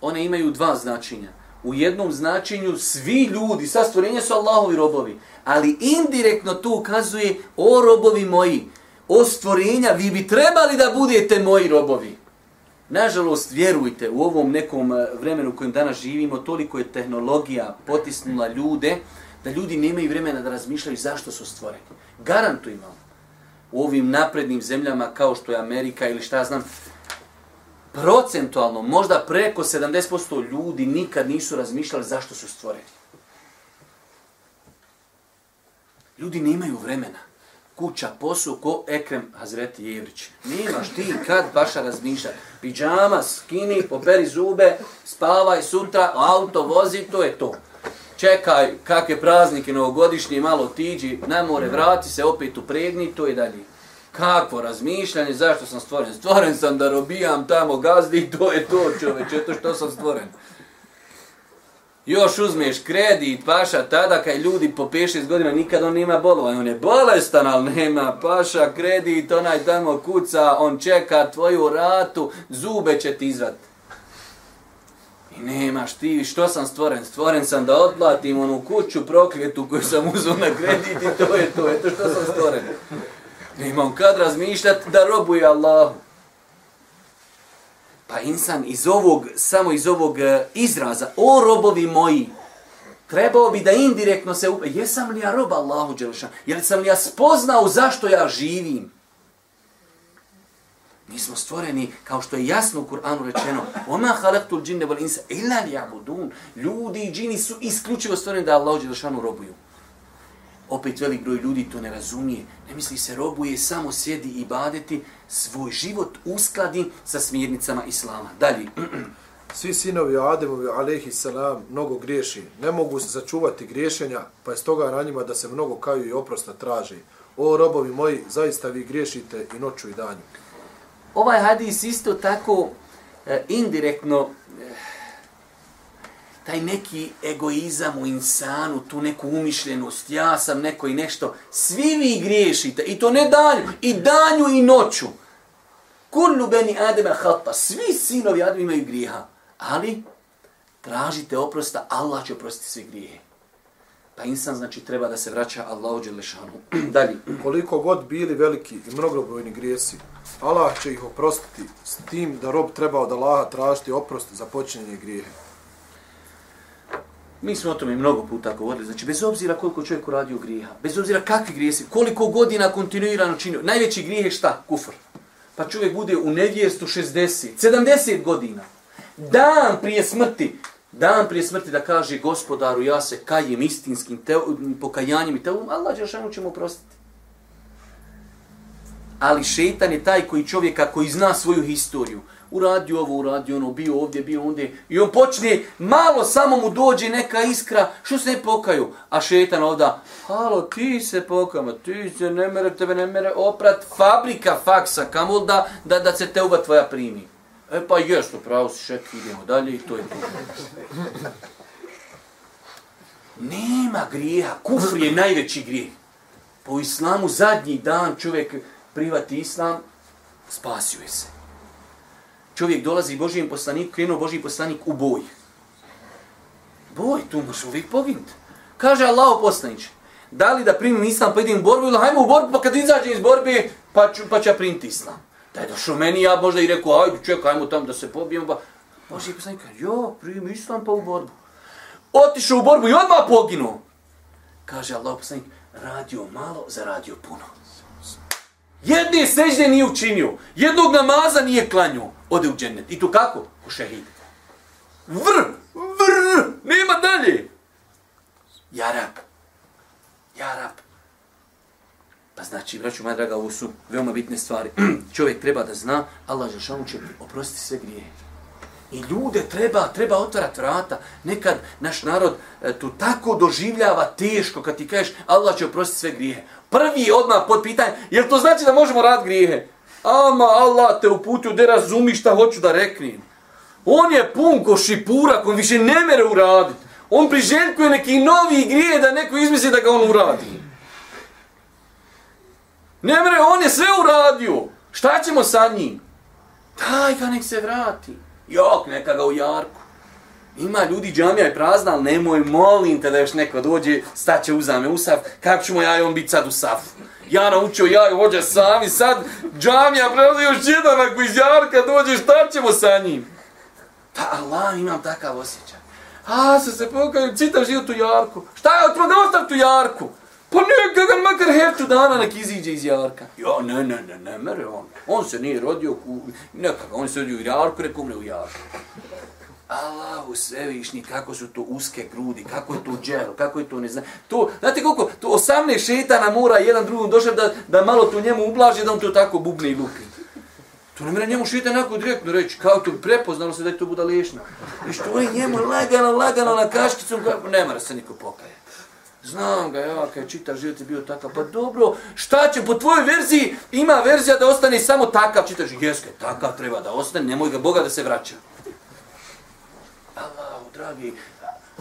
one imaju dva značenja. U jednom značenju svi ljudi, sva stvorenja su Allahovi robovi, ali indirektno tu ukazuje, o robovi moji, o stvorenja, vi bi trebali da budete moji robovi. Nažalost, vjerujte, u ovom nekom e, vremenu u kojem danas živimo, toliko je tehnologija potisnula ljude, da ljudi nemaju vremena da razmišljaju zašto su stvoreni. Garantujem vam, u ovim naprednim zemljama kao što je Amerika ili šta znam, procentualno, možda preko 70% ljudi nikad nisu razmišljali zašto su stvoreni. Ljudi nemaju vremena. Kuća, posao, ko Ekrem Hazreti Jevrić. Nemaš ti kad baša razmišljati. Pidžama, skini, poperi zube, spavaj sutra, auto vozi, to je to. Čekaj kakve praznike novogodišnje, malo tiđi, na more, vrati se, opet upregni, to je dalje. Kakvo razmišljanje, zašto sam stvoren? Stvoren sam da robijam tamo gazdi, to je to čoveče, to što sam stvoren. Još uzmeš kredit, paša, tada kad ljudi po 5-6 godina nikad on nema bolovanja, on je bolestan, ali nema, paša, kredit, onaj tamo kuca, on čeka tvoju ratu, zube će ti izvat. I nemaš ti, što sam stvoren? Stvoren sam da otplatim onu kuću prokljetu koju sam uzao na kredit i to je to, eto što sam stvoren. Nemam kad razmišljati da robuje Allahu. Pa insan iz ovog, samo iz ovog e, izraza, o robovi moji, trebao bi da indirektno se... up- Jesam li ja rob Allahu Đelešanu? Jesam li ja spoznao zašto ja živim? Mi smo stvoreni, kao što je jasno u Kur'anu rečeno, وَمَا خَلَقْتُ الْجِنَّ وَالْإِنسَ إِلَّا لِيَعْبُدُونَ Ljudi i džini su isključivo stvoreni da Allahu Đelešanu robuju. Opet velik broj ljudi to ne razumije. Ne misli se robuje, samo sjedi i badeti, svoj život uskladi sa smjernicama Islama. Dalje. Svi sinovi Ademovi, alaihi salam, mnogo griješi. Ne mogu se začuvati griješenja, pa je stoga na njima da se mnogo kaju i oprosta traži. O robovi moji, zaista vi griješite i noću i danju. Ovaj hadis isto tako e, indirektno e, taj neki egoizam u insanu, tu neku umišljenost, ja sam neko i nešto, svi vi griješite, i to ne danju, i danju i noću. Kullu beni Adema hata, svi sinovi Adema imaju grijeha, ali tražite oprosta, Allah će oprostiti sve grijehe. Pa insan znači treba da se vraća Allahu Đelešanu. Dalje. Koliko god bili veliki i mnogobrojni grijesi, Allah će ih oprostiti s tim da rob treba od Allaha tražiti oprost za počinjenje grijehe. Mi smo o tome mnogo puta govorili, znači bez obzira koliko čovjek uradio grijeha, bez obzira kakvi grijesi, koliko godina kontinuirano činio, najveći grijeh je šta? Kufr. Pa čovjek bude u nevjestu 60, 70 godina. Dan prije smrti, dan prije smrti da kaže gospodaru ja se kajem istinskim te, pokajanjem i teom, Allah će će mu oprostiti. Ali šetan je taj koji čovjeka koji zna svoju historiju. Uradio ovo, uradio ono, bio ovdje, bio ondje. I on počne, malo samo mu dođe neka iskra, što se ne pokaju. A šetan ovda, halo, ti se pokama, ti se ne mere, tebe ne mere oprat fabrika faksa, kamol da, da, da se te uba tvoja primi. E pa jes, pravo si šek, idemo dalje i to je to. Nema grijeha, kufr je najveći grijeh. Po islamu zadnji dan čovjek privati islam, spasio je se. Čovjek dolazi Božijem poslaniku, krenuo Božiji poslanik u boj. Boj, tu možeš uvijek poginuti. Kaže Allah poslanić, da li da primim islam pa idem u borbu ili hajmo u borbu pa kad izađem iz borbe pa ću, pa ću ja primiti islam. Da je došao meni, ja možda i rekao, ajde čekaj, ajmo tam da se pobijemo. Pa... Božiji poslanik kaže, jo, primim islam pa u borbu. Otišao u borbu i odmah poginuo. Kaže Allah poslanik, radio malo, zaradio puno. Jedne sežde nije učinio, jednog namaza nije klanio, ode u džennet. I to kako? U šehid. Vr, vr, nema dalje. Jarab. Jarab. Pa znači, braću moja draga, ovo su veoma bitne stvari. Čovjek treba da zna, Allah Žešanu će oprostiti sve grijehe. I ljude treba, treba otvarati vrata. Nekad naš narod e, tu tako doživljava teško kad ti kažeš Allah će oprostiti sve grijehe. Prvi je odmah pod pitanje, jel to znači da možemo rad grijehe? Ama Allah te uputio da razumi šta hoću da reknem. On je pun ko šipurak, on više ne mere uraditi. On priželjkuje neki novi grije da neko izmisli da ga on uradi. Ne mere, on je sve uradio. Šta ćemo sa njim? Daj ga nek se vrati. Jok, neka ga u jarku. Ima ljudi, džamija je prazna, ali nemoj, molim te da još neko dođe, staće uzame u saf, kako ćemo ja i on biti sad u safu? Ja naučio, ja i hođa sami, sad džamija prazna još jedan, ako iz jarka dođe, šta ćemo sa njim? Pa Allah, imam takav osjećaj. A, se se pokaju, citav život u jarku. Šta je, otro da ostav tu jarku? Pa neka ga makar heftu dana nek iziđe iz jarka. Jo, ne, ne, ne, ne, mere on. On se nije rodio, u, nekako, on se rodio u jarku, rekao umre u jarku. Allahu svevišnji, kako su to uske grudi, kako je to džel, kako je to ne znam. To, znate koliko, to 18 šetana mora jedan drugom došao da, da malo to njemu ublaži, da on to tako bubne i lupi. To ne mre njemu šita onako direktno reći, kao to prepoznalo se da je to budalešno. I što je njemu lagano, lagano na kaškicom, kako ne mora se niko pokaja. Znam ga, ja, kad čitav život je bio takav. Pa dobro, šta će, po tvojoj verziji ima verzija da ostane samo takav čitav život. Jeske, takav treba da ostane, nemoj ga Boga da se vraća. Allah, dragi,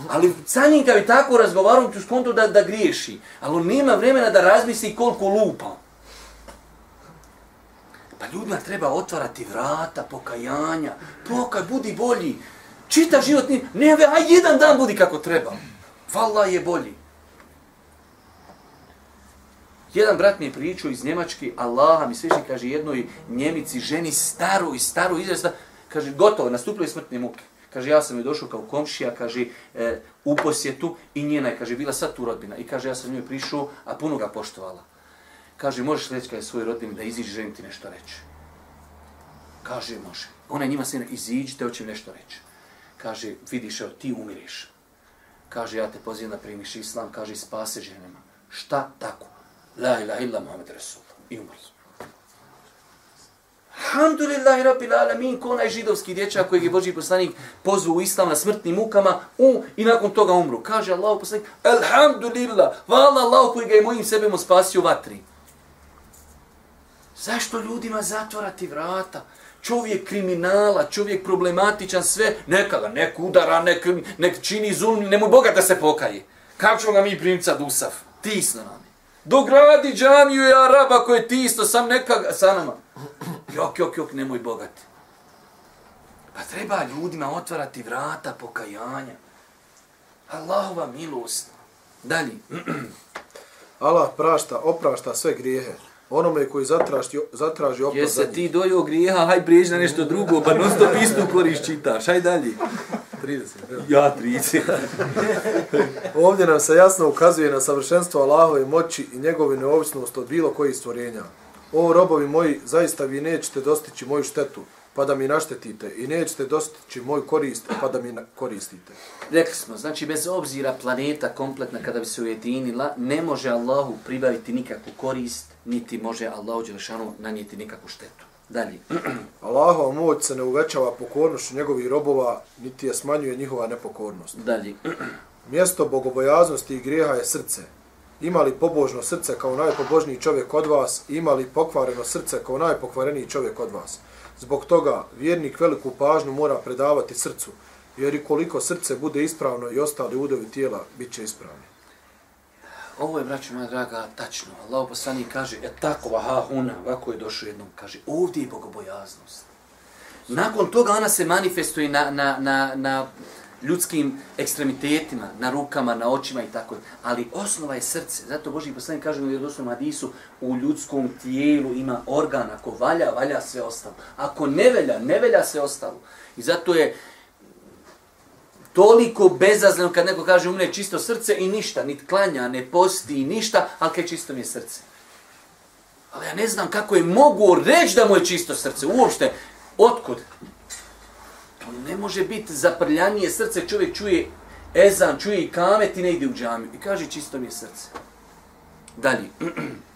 ali sa njim kad bi tako razgovarao, ću skonto da, da griješi. Ali on nema vremena da razmisli koliko lupa. Pa ljudima treba otvarati vrata, pokajanja. Pokaj, budi bolji. Čita život, ne, ne, a jedan dan budi kako treba. Vala je bolji. Jedan brat mi je pričao iz Njemačke, Allaha mi sveši, kaže jednoj Njemici, ženi staru i staru izrasta, kaže, gotovo, nastupili smrtne muke. Kaže, ja sam joj došao kao komšija, kaže, e, u posjetu i njena je, kaže, bila sad tu rodbina. I kaže, ja sam njoj prišao, a puno ga poštovala. Kaže, možeš reći kada je svoj rodbini da iziđi, želim ti nešto reći. Kaže, može. Ona je njima sina, iziđite, hoćem nešto reći. Kaže, vidiš, evo, ti umiriš. Kaže, ja te pozivam da primiš islam, kaže, spase ženama. Šta tako? La ilaha illa Muhammed Rasul. I umrli. Alhamdulillahi rabbil alamin, ko onaj židovski dječak kojeg je Boži poslanik pozvao u islam na smrtnim mukama u, i nakon toga umru. Kaže Allah poslanik, Alhamdulillah, vala Allah koji ga je mojim sebem spasio vatri. Zašto ljudima zatvorati vrata? Čovjek kriminala, čovjek problematičan, sve, neka ga nek udara, nek, nek čini zulm, nemoj Boga da se pokaje. Kako ćemo ga mi primca dusav? Tisno nam. Dogradi džamiju i Araba koje ti isto, sam neka sa nama. Jok, jok, jok, nemoj bogati. Pa treba ljudima otvarati vrata pokajanja. Allahova milost. Dalje. Allah prašta, oprašta sve grijehe. Onome koji zatraži, zatraži oprost Jesi ti dojo grijeha, haj prijeđi na nešto drugo, pa non stop istu korist čitaš, haj dalje. 30. Ja 30. Ovdje nam se jasno ukazuje na savršenstvo Allahove moći i njegovu neovisnost od bilo kojih stvorenja. O robovi moji, zaista vi nećete dostići moju štetu, pa da mi naštetite, i nećete dostići moj korist, pa da mi koristite. Rekli smo, znači bez obzira planeta kompletna kada bi se ujedinila, ne može Allahu pribaviti nikakvu korist, niti može Allahu Đelešanu nanijeti nikakvu štetu. Dalje. Allahova moć se ne uvećava pokornošću njegovih robova, niti je smanjuje njihova nepokornost. Dalje. Mjesto bogobojaznosti i grijeha je srce. Ima li pobožno srce kao najpobožniji čovjek od vas, ima li pokvareno srce kao najpokvareniji čovjek od vas. Zbog toga vjernik veliku pažnju mora predavati srcu, jer i koliko srce bude ispravno i ostali udovi tijela bit će ispravni. Ovo je, braću moja draga, tačno. Allah poslani kaže, e tako, vaha, huna, ovako je došao jednom, kaže, ovdje je bogobojaznost. Nakon toga ona se manifestuje na, na, na, na ljudskim ekstremitetima, na rukama, na očima i tako. Ali osnova je srce. Zato Boži poslanik kaže u vjerodostojnom hadisu, u ljudskom tijelu ima organ. Ako valja, valja sve ostalo. Ako ne velja, ne velja sve ostalo. I zato je toliko bezazleno kad neko kaže umre čisto srce i ništa, nit klanja, ne posti i ništa, ali kaj čisto mi je srce. Ali ja ne znam kako je mogu reći da mu je čisto srce, uopšte, otkud? To ne može biti zaprljanije srce, čovjek čuje ezan, čuje i kamet i ne ide u džamiju. I kaže čisto mi je srce. Dalje.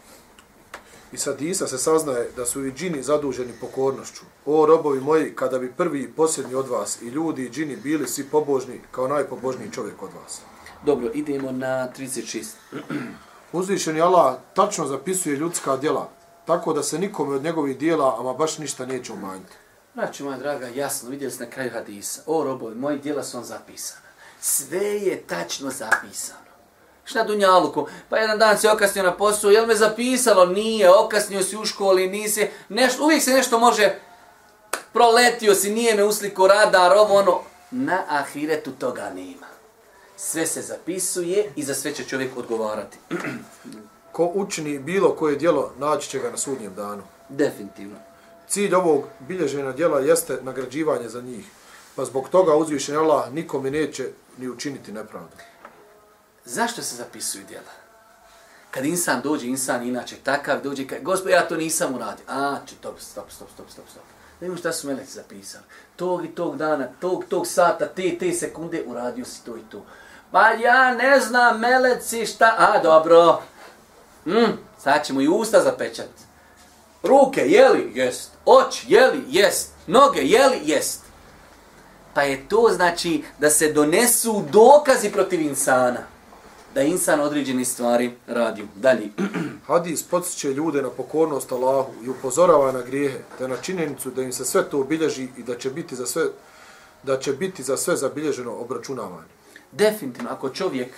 I sad Isa se saznaje da su i džini zaduženi pokornošću. O robovi moji, kada bi prvi i posljednji od vas i ljudi i džini bili svi pobožni kao najpobožniji čovjek od vas. Dobro, idemo na 36. Uzvišeni Allah tačno zapisuje ljudska djela, tako da se nikome od njegovih dijela ama baš ništa neće umanjiti. Znači, moja draga, jasno, vidjeli ste na kraju hadisa. O, robovi, moji dijela su vam zapisana. Sve je tačno zapisano. Šta Dunjaluku? Pa jedan dan si okasnio na poslu, jel me zapisalo? Nije, okasnio si u školi, nisi. Neš, uvijek se nešto može, proletio si, nije me usliko radar, ovo ono. Na ahiretu toga nema. Sve se zapisuje i za sve će čovjek odgovarati. Ko učini bilo koje djelo, naći će ga na sudnjem danu. Definitivno. Cilj ovog bilježenja djela jeste nagrađivanje za njih. Pa zbog toga uzvišen Allah nikome neće ni učiniti nepravdu. Zašto se zapisuju djela? Kad insan dođe, insan inače takav, dođe, kaže: gospod, ja to nisam uradio. A, če, stop, stop, stop, stop, stop, stop. Da imamo šta su meleci zapisali. Tog i tog dana, tog, tog sata, te, te sekunde, uradio si to i to. Pa ja ne znam, meleci, šta, a, dobro. Mm, sad ćemo i usta zapečat. Ruke, jeli? Jest. Oči, jeli? Jest. Noge, jeli? Jest. Pa je to znači da se donesu dokazi protiv insana. Da insan određene stvari radi. Dalje. Hadis podsjeće ljude na pokornost Allahu i upozorava na grijehe, te na činjenicu da im se sve to obilježi i da će biti za sve da će biti za sve zabilježeno obračunavanje. Definitivno, ako čovjek...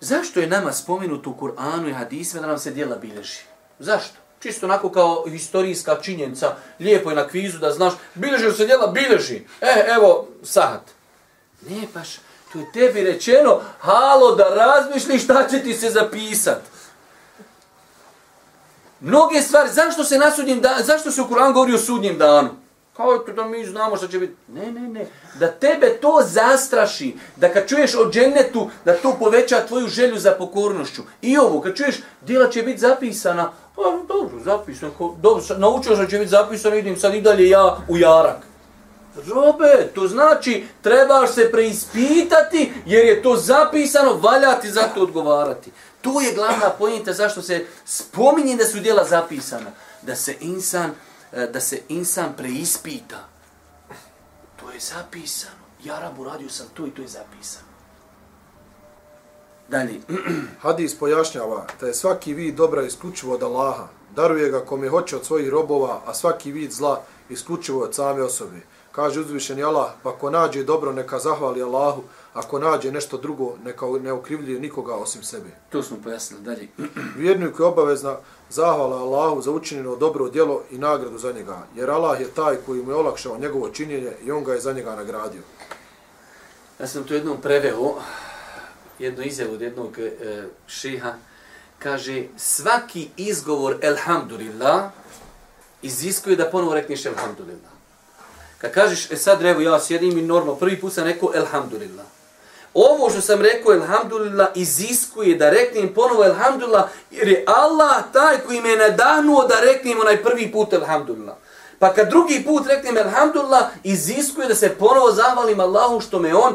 Zašto je nama spomenuto u Kur'anu i hadisme da nam se dijela bilježi? Zašto? Čisto onako kao historijska činjenica, lijepo je na kvizu da znaš, bilježi se djela, bilježi. E, evo, sahat. Ne, paš, to je tebi rečeno, halo, da razmišlji šta će ti se zapisat. Mnoge stvari, zašto se na sudnjem danu, zašto se u Kur'an govori o sudnjem danu? Kao to da mi znamo šta će biti. Ne, ne, ne. Da tebe to zastraši, da kad čuješ o džennetu, da to poveća tvoju želju za pokornošću. I ovo, kad čuješ, djela će biti zapisana. Pa dobro, zapisano. Dobro, naučio sam će biti zapisano, idem sad i dalje ja u jarak. Robe, to znači trebaš se preispitati jer je to zapisano, valja ti za to odgovarati. To je glavna pojenta zašto se spominje da su djela zapisana. Da se insan, eh, da se insan preispita. To je zapisano. Ja rabu radio sam to i to je zapisano. Dalje. Hadis pojašnjava da je svaki vid dobra isključivo od Allaha. Daruje ga kome hoće od svojih robova, a svaki vid zla isključivo od same osobe. Kaže uzvišeni Allah, pa ko nađe dobro neka zahvali Allahu, ako nađe nešto drugo neka ne ukrivljuje nikoga osim sebe. To smo pojasnili dalje. Vjerniku je obavezna zahvala Allahu za učinjeno dobro djelo i nagradu za njega, jer Allah je taj koji mu je olakšao njegovo činjenje i on ga je za njega nagradio. Ja sam to jednom preveo, jednu izjavu od jednog e, kaže, svaki izgovor elhamdulillah iziskuje da ponovo rekneš elhamdulillah. Kad kažeš, e sad evo ja sjedim i normalno, prvi put sam rekao, elhamdulillah. Ovo što sam rekao, elhamdulillah, iziskuje da reknem ponovo, elhamdulillah, jer je Allah taj koji me je nadahnuo da reknem onaj prvi put, elhamdulillah. Pa kad drugi put reknem, elhamdulillah, iziskuje da se ponovo zahvalim Allahu što me on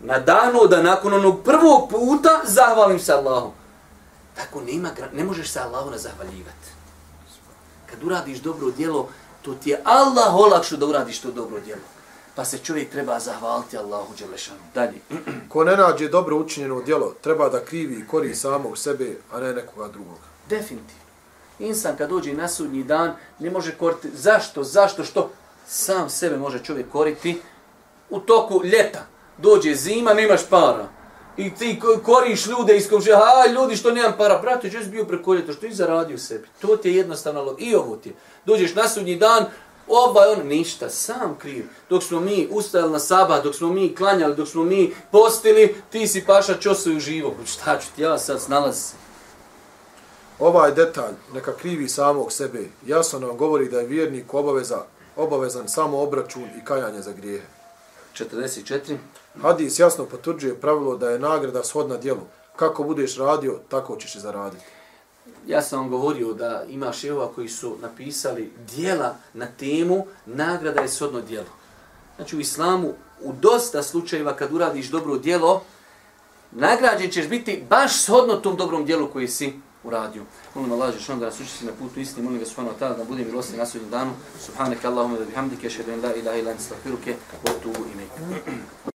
nadahnuo da nakon onog prvog puta zahvalim se Allahu. Tako nema, ne možeš se Allahu ne zahvaljivati. Kad uradiš dobro djelo, to ti je Allah olakšu da uradiš to dobro djelo. Pa se čovjek treba zahvaliti Allahu Đelešanu. Dalje. Ko ne nađe dobro učinjeno djelo, treba da krivi i kori samog sebe, a ne nekoga drugog. Definitivno. Insan kad dođe na sudnji dan, ne može koriti. Zašto? Zašto? Što? Sam sebe može čovjek koriti u toku ljeta. Dođe zima, nemaš para. I ti koriš ljude iz komšija, a ljudi što nemam para, brate, što bio preko ljeta, što ti zaradio sebi. To ti je jednostavno, i ovo ti je. Dođeš na sudnji dan, ovaj on, ništa, sam kriv. Dok smo mi ustajali na sabah, dok smo mi klanjali, dok smo mi postili, ti si paša čosuju živo. Šta ću ti ja sad snalazi se? Ovaj detalj neka krivi samog sebe. Jasno nam govori da je vjernik obaveza, obavezan samo obračun i kajanje za grijehe. 44. Hadis jasno potvrđuje pravilo da je nagrada shodna djelu. Kako budeš radio, tako ćeš i zaraditi ja sam vam govorio da ima šehova koji su napisali dijela na temu nagrada je shodno djelo. Znači u islamu u dosta slučajeva kad uradiš dobro djelo, nagrađen ćeš biti baš shodno tom dobrom djelu koji si uradio. Molim Allah, že da nas učiti na putu istini, molim ga subhanahu wa ta'ala da budem milosti na sudnjem danu. Subhanak Allahumma da bihamdike, šedun la ilaha ilan anta astaghfiruke wa atubu ilayk.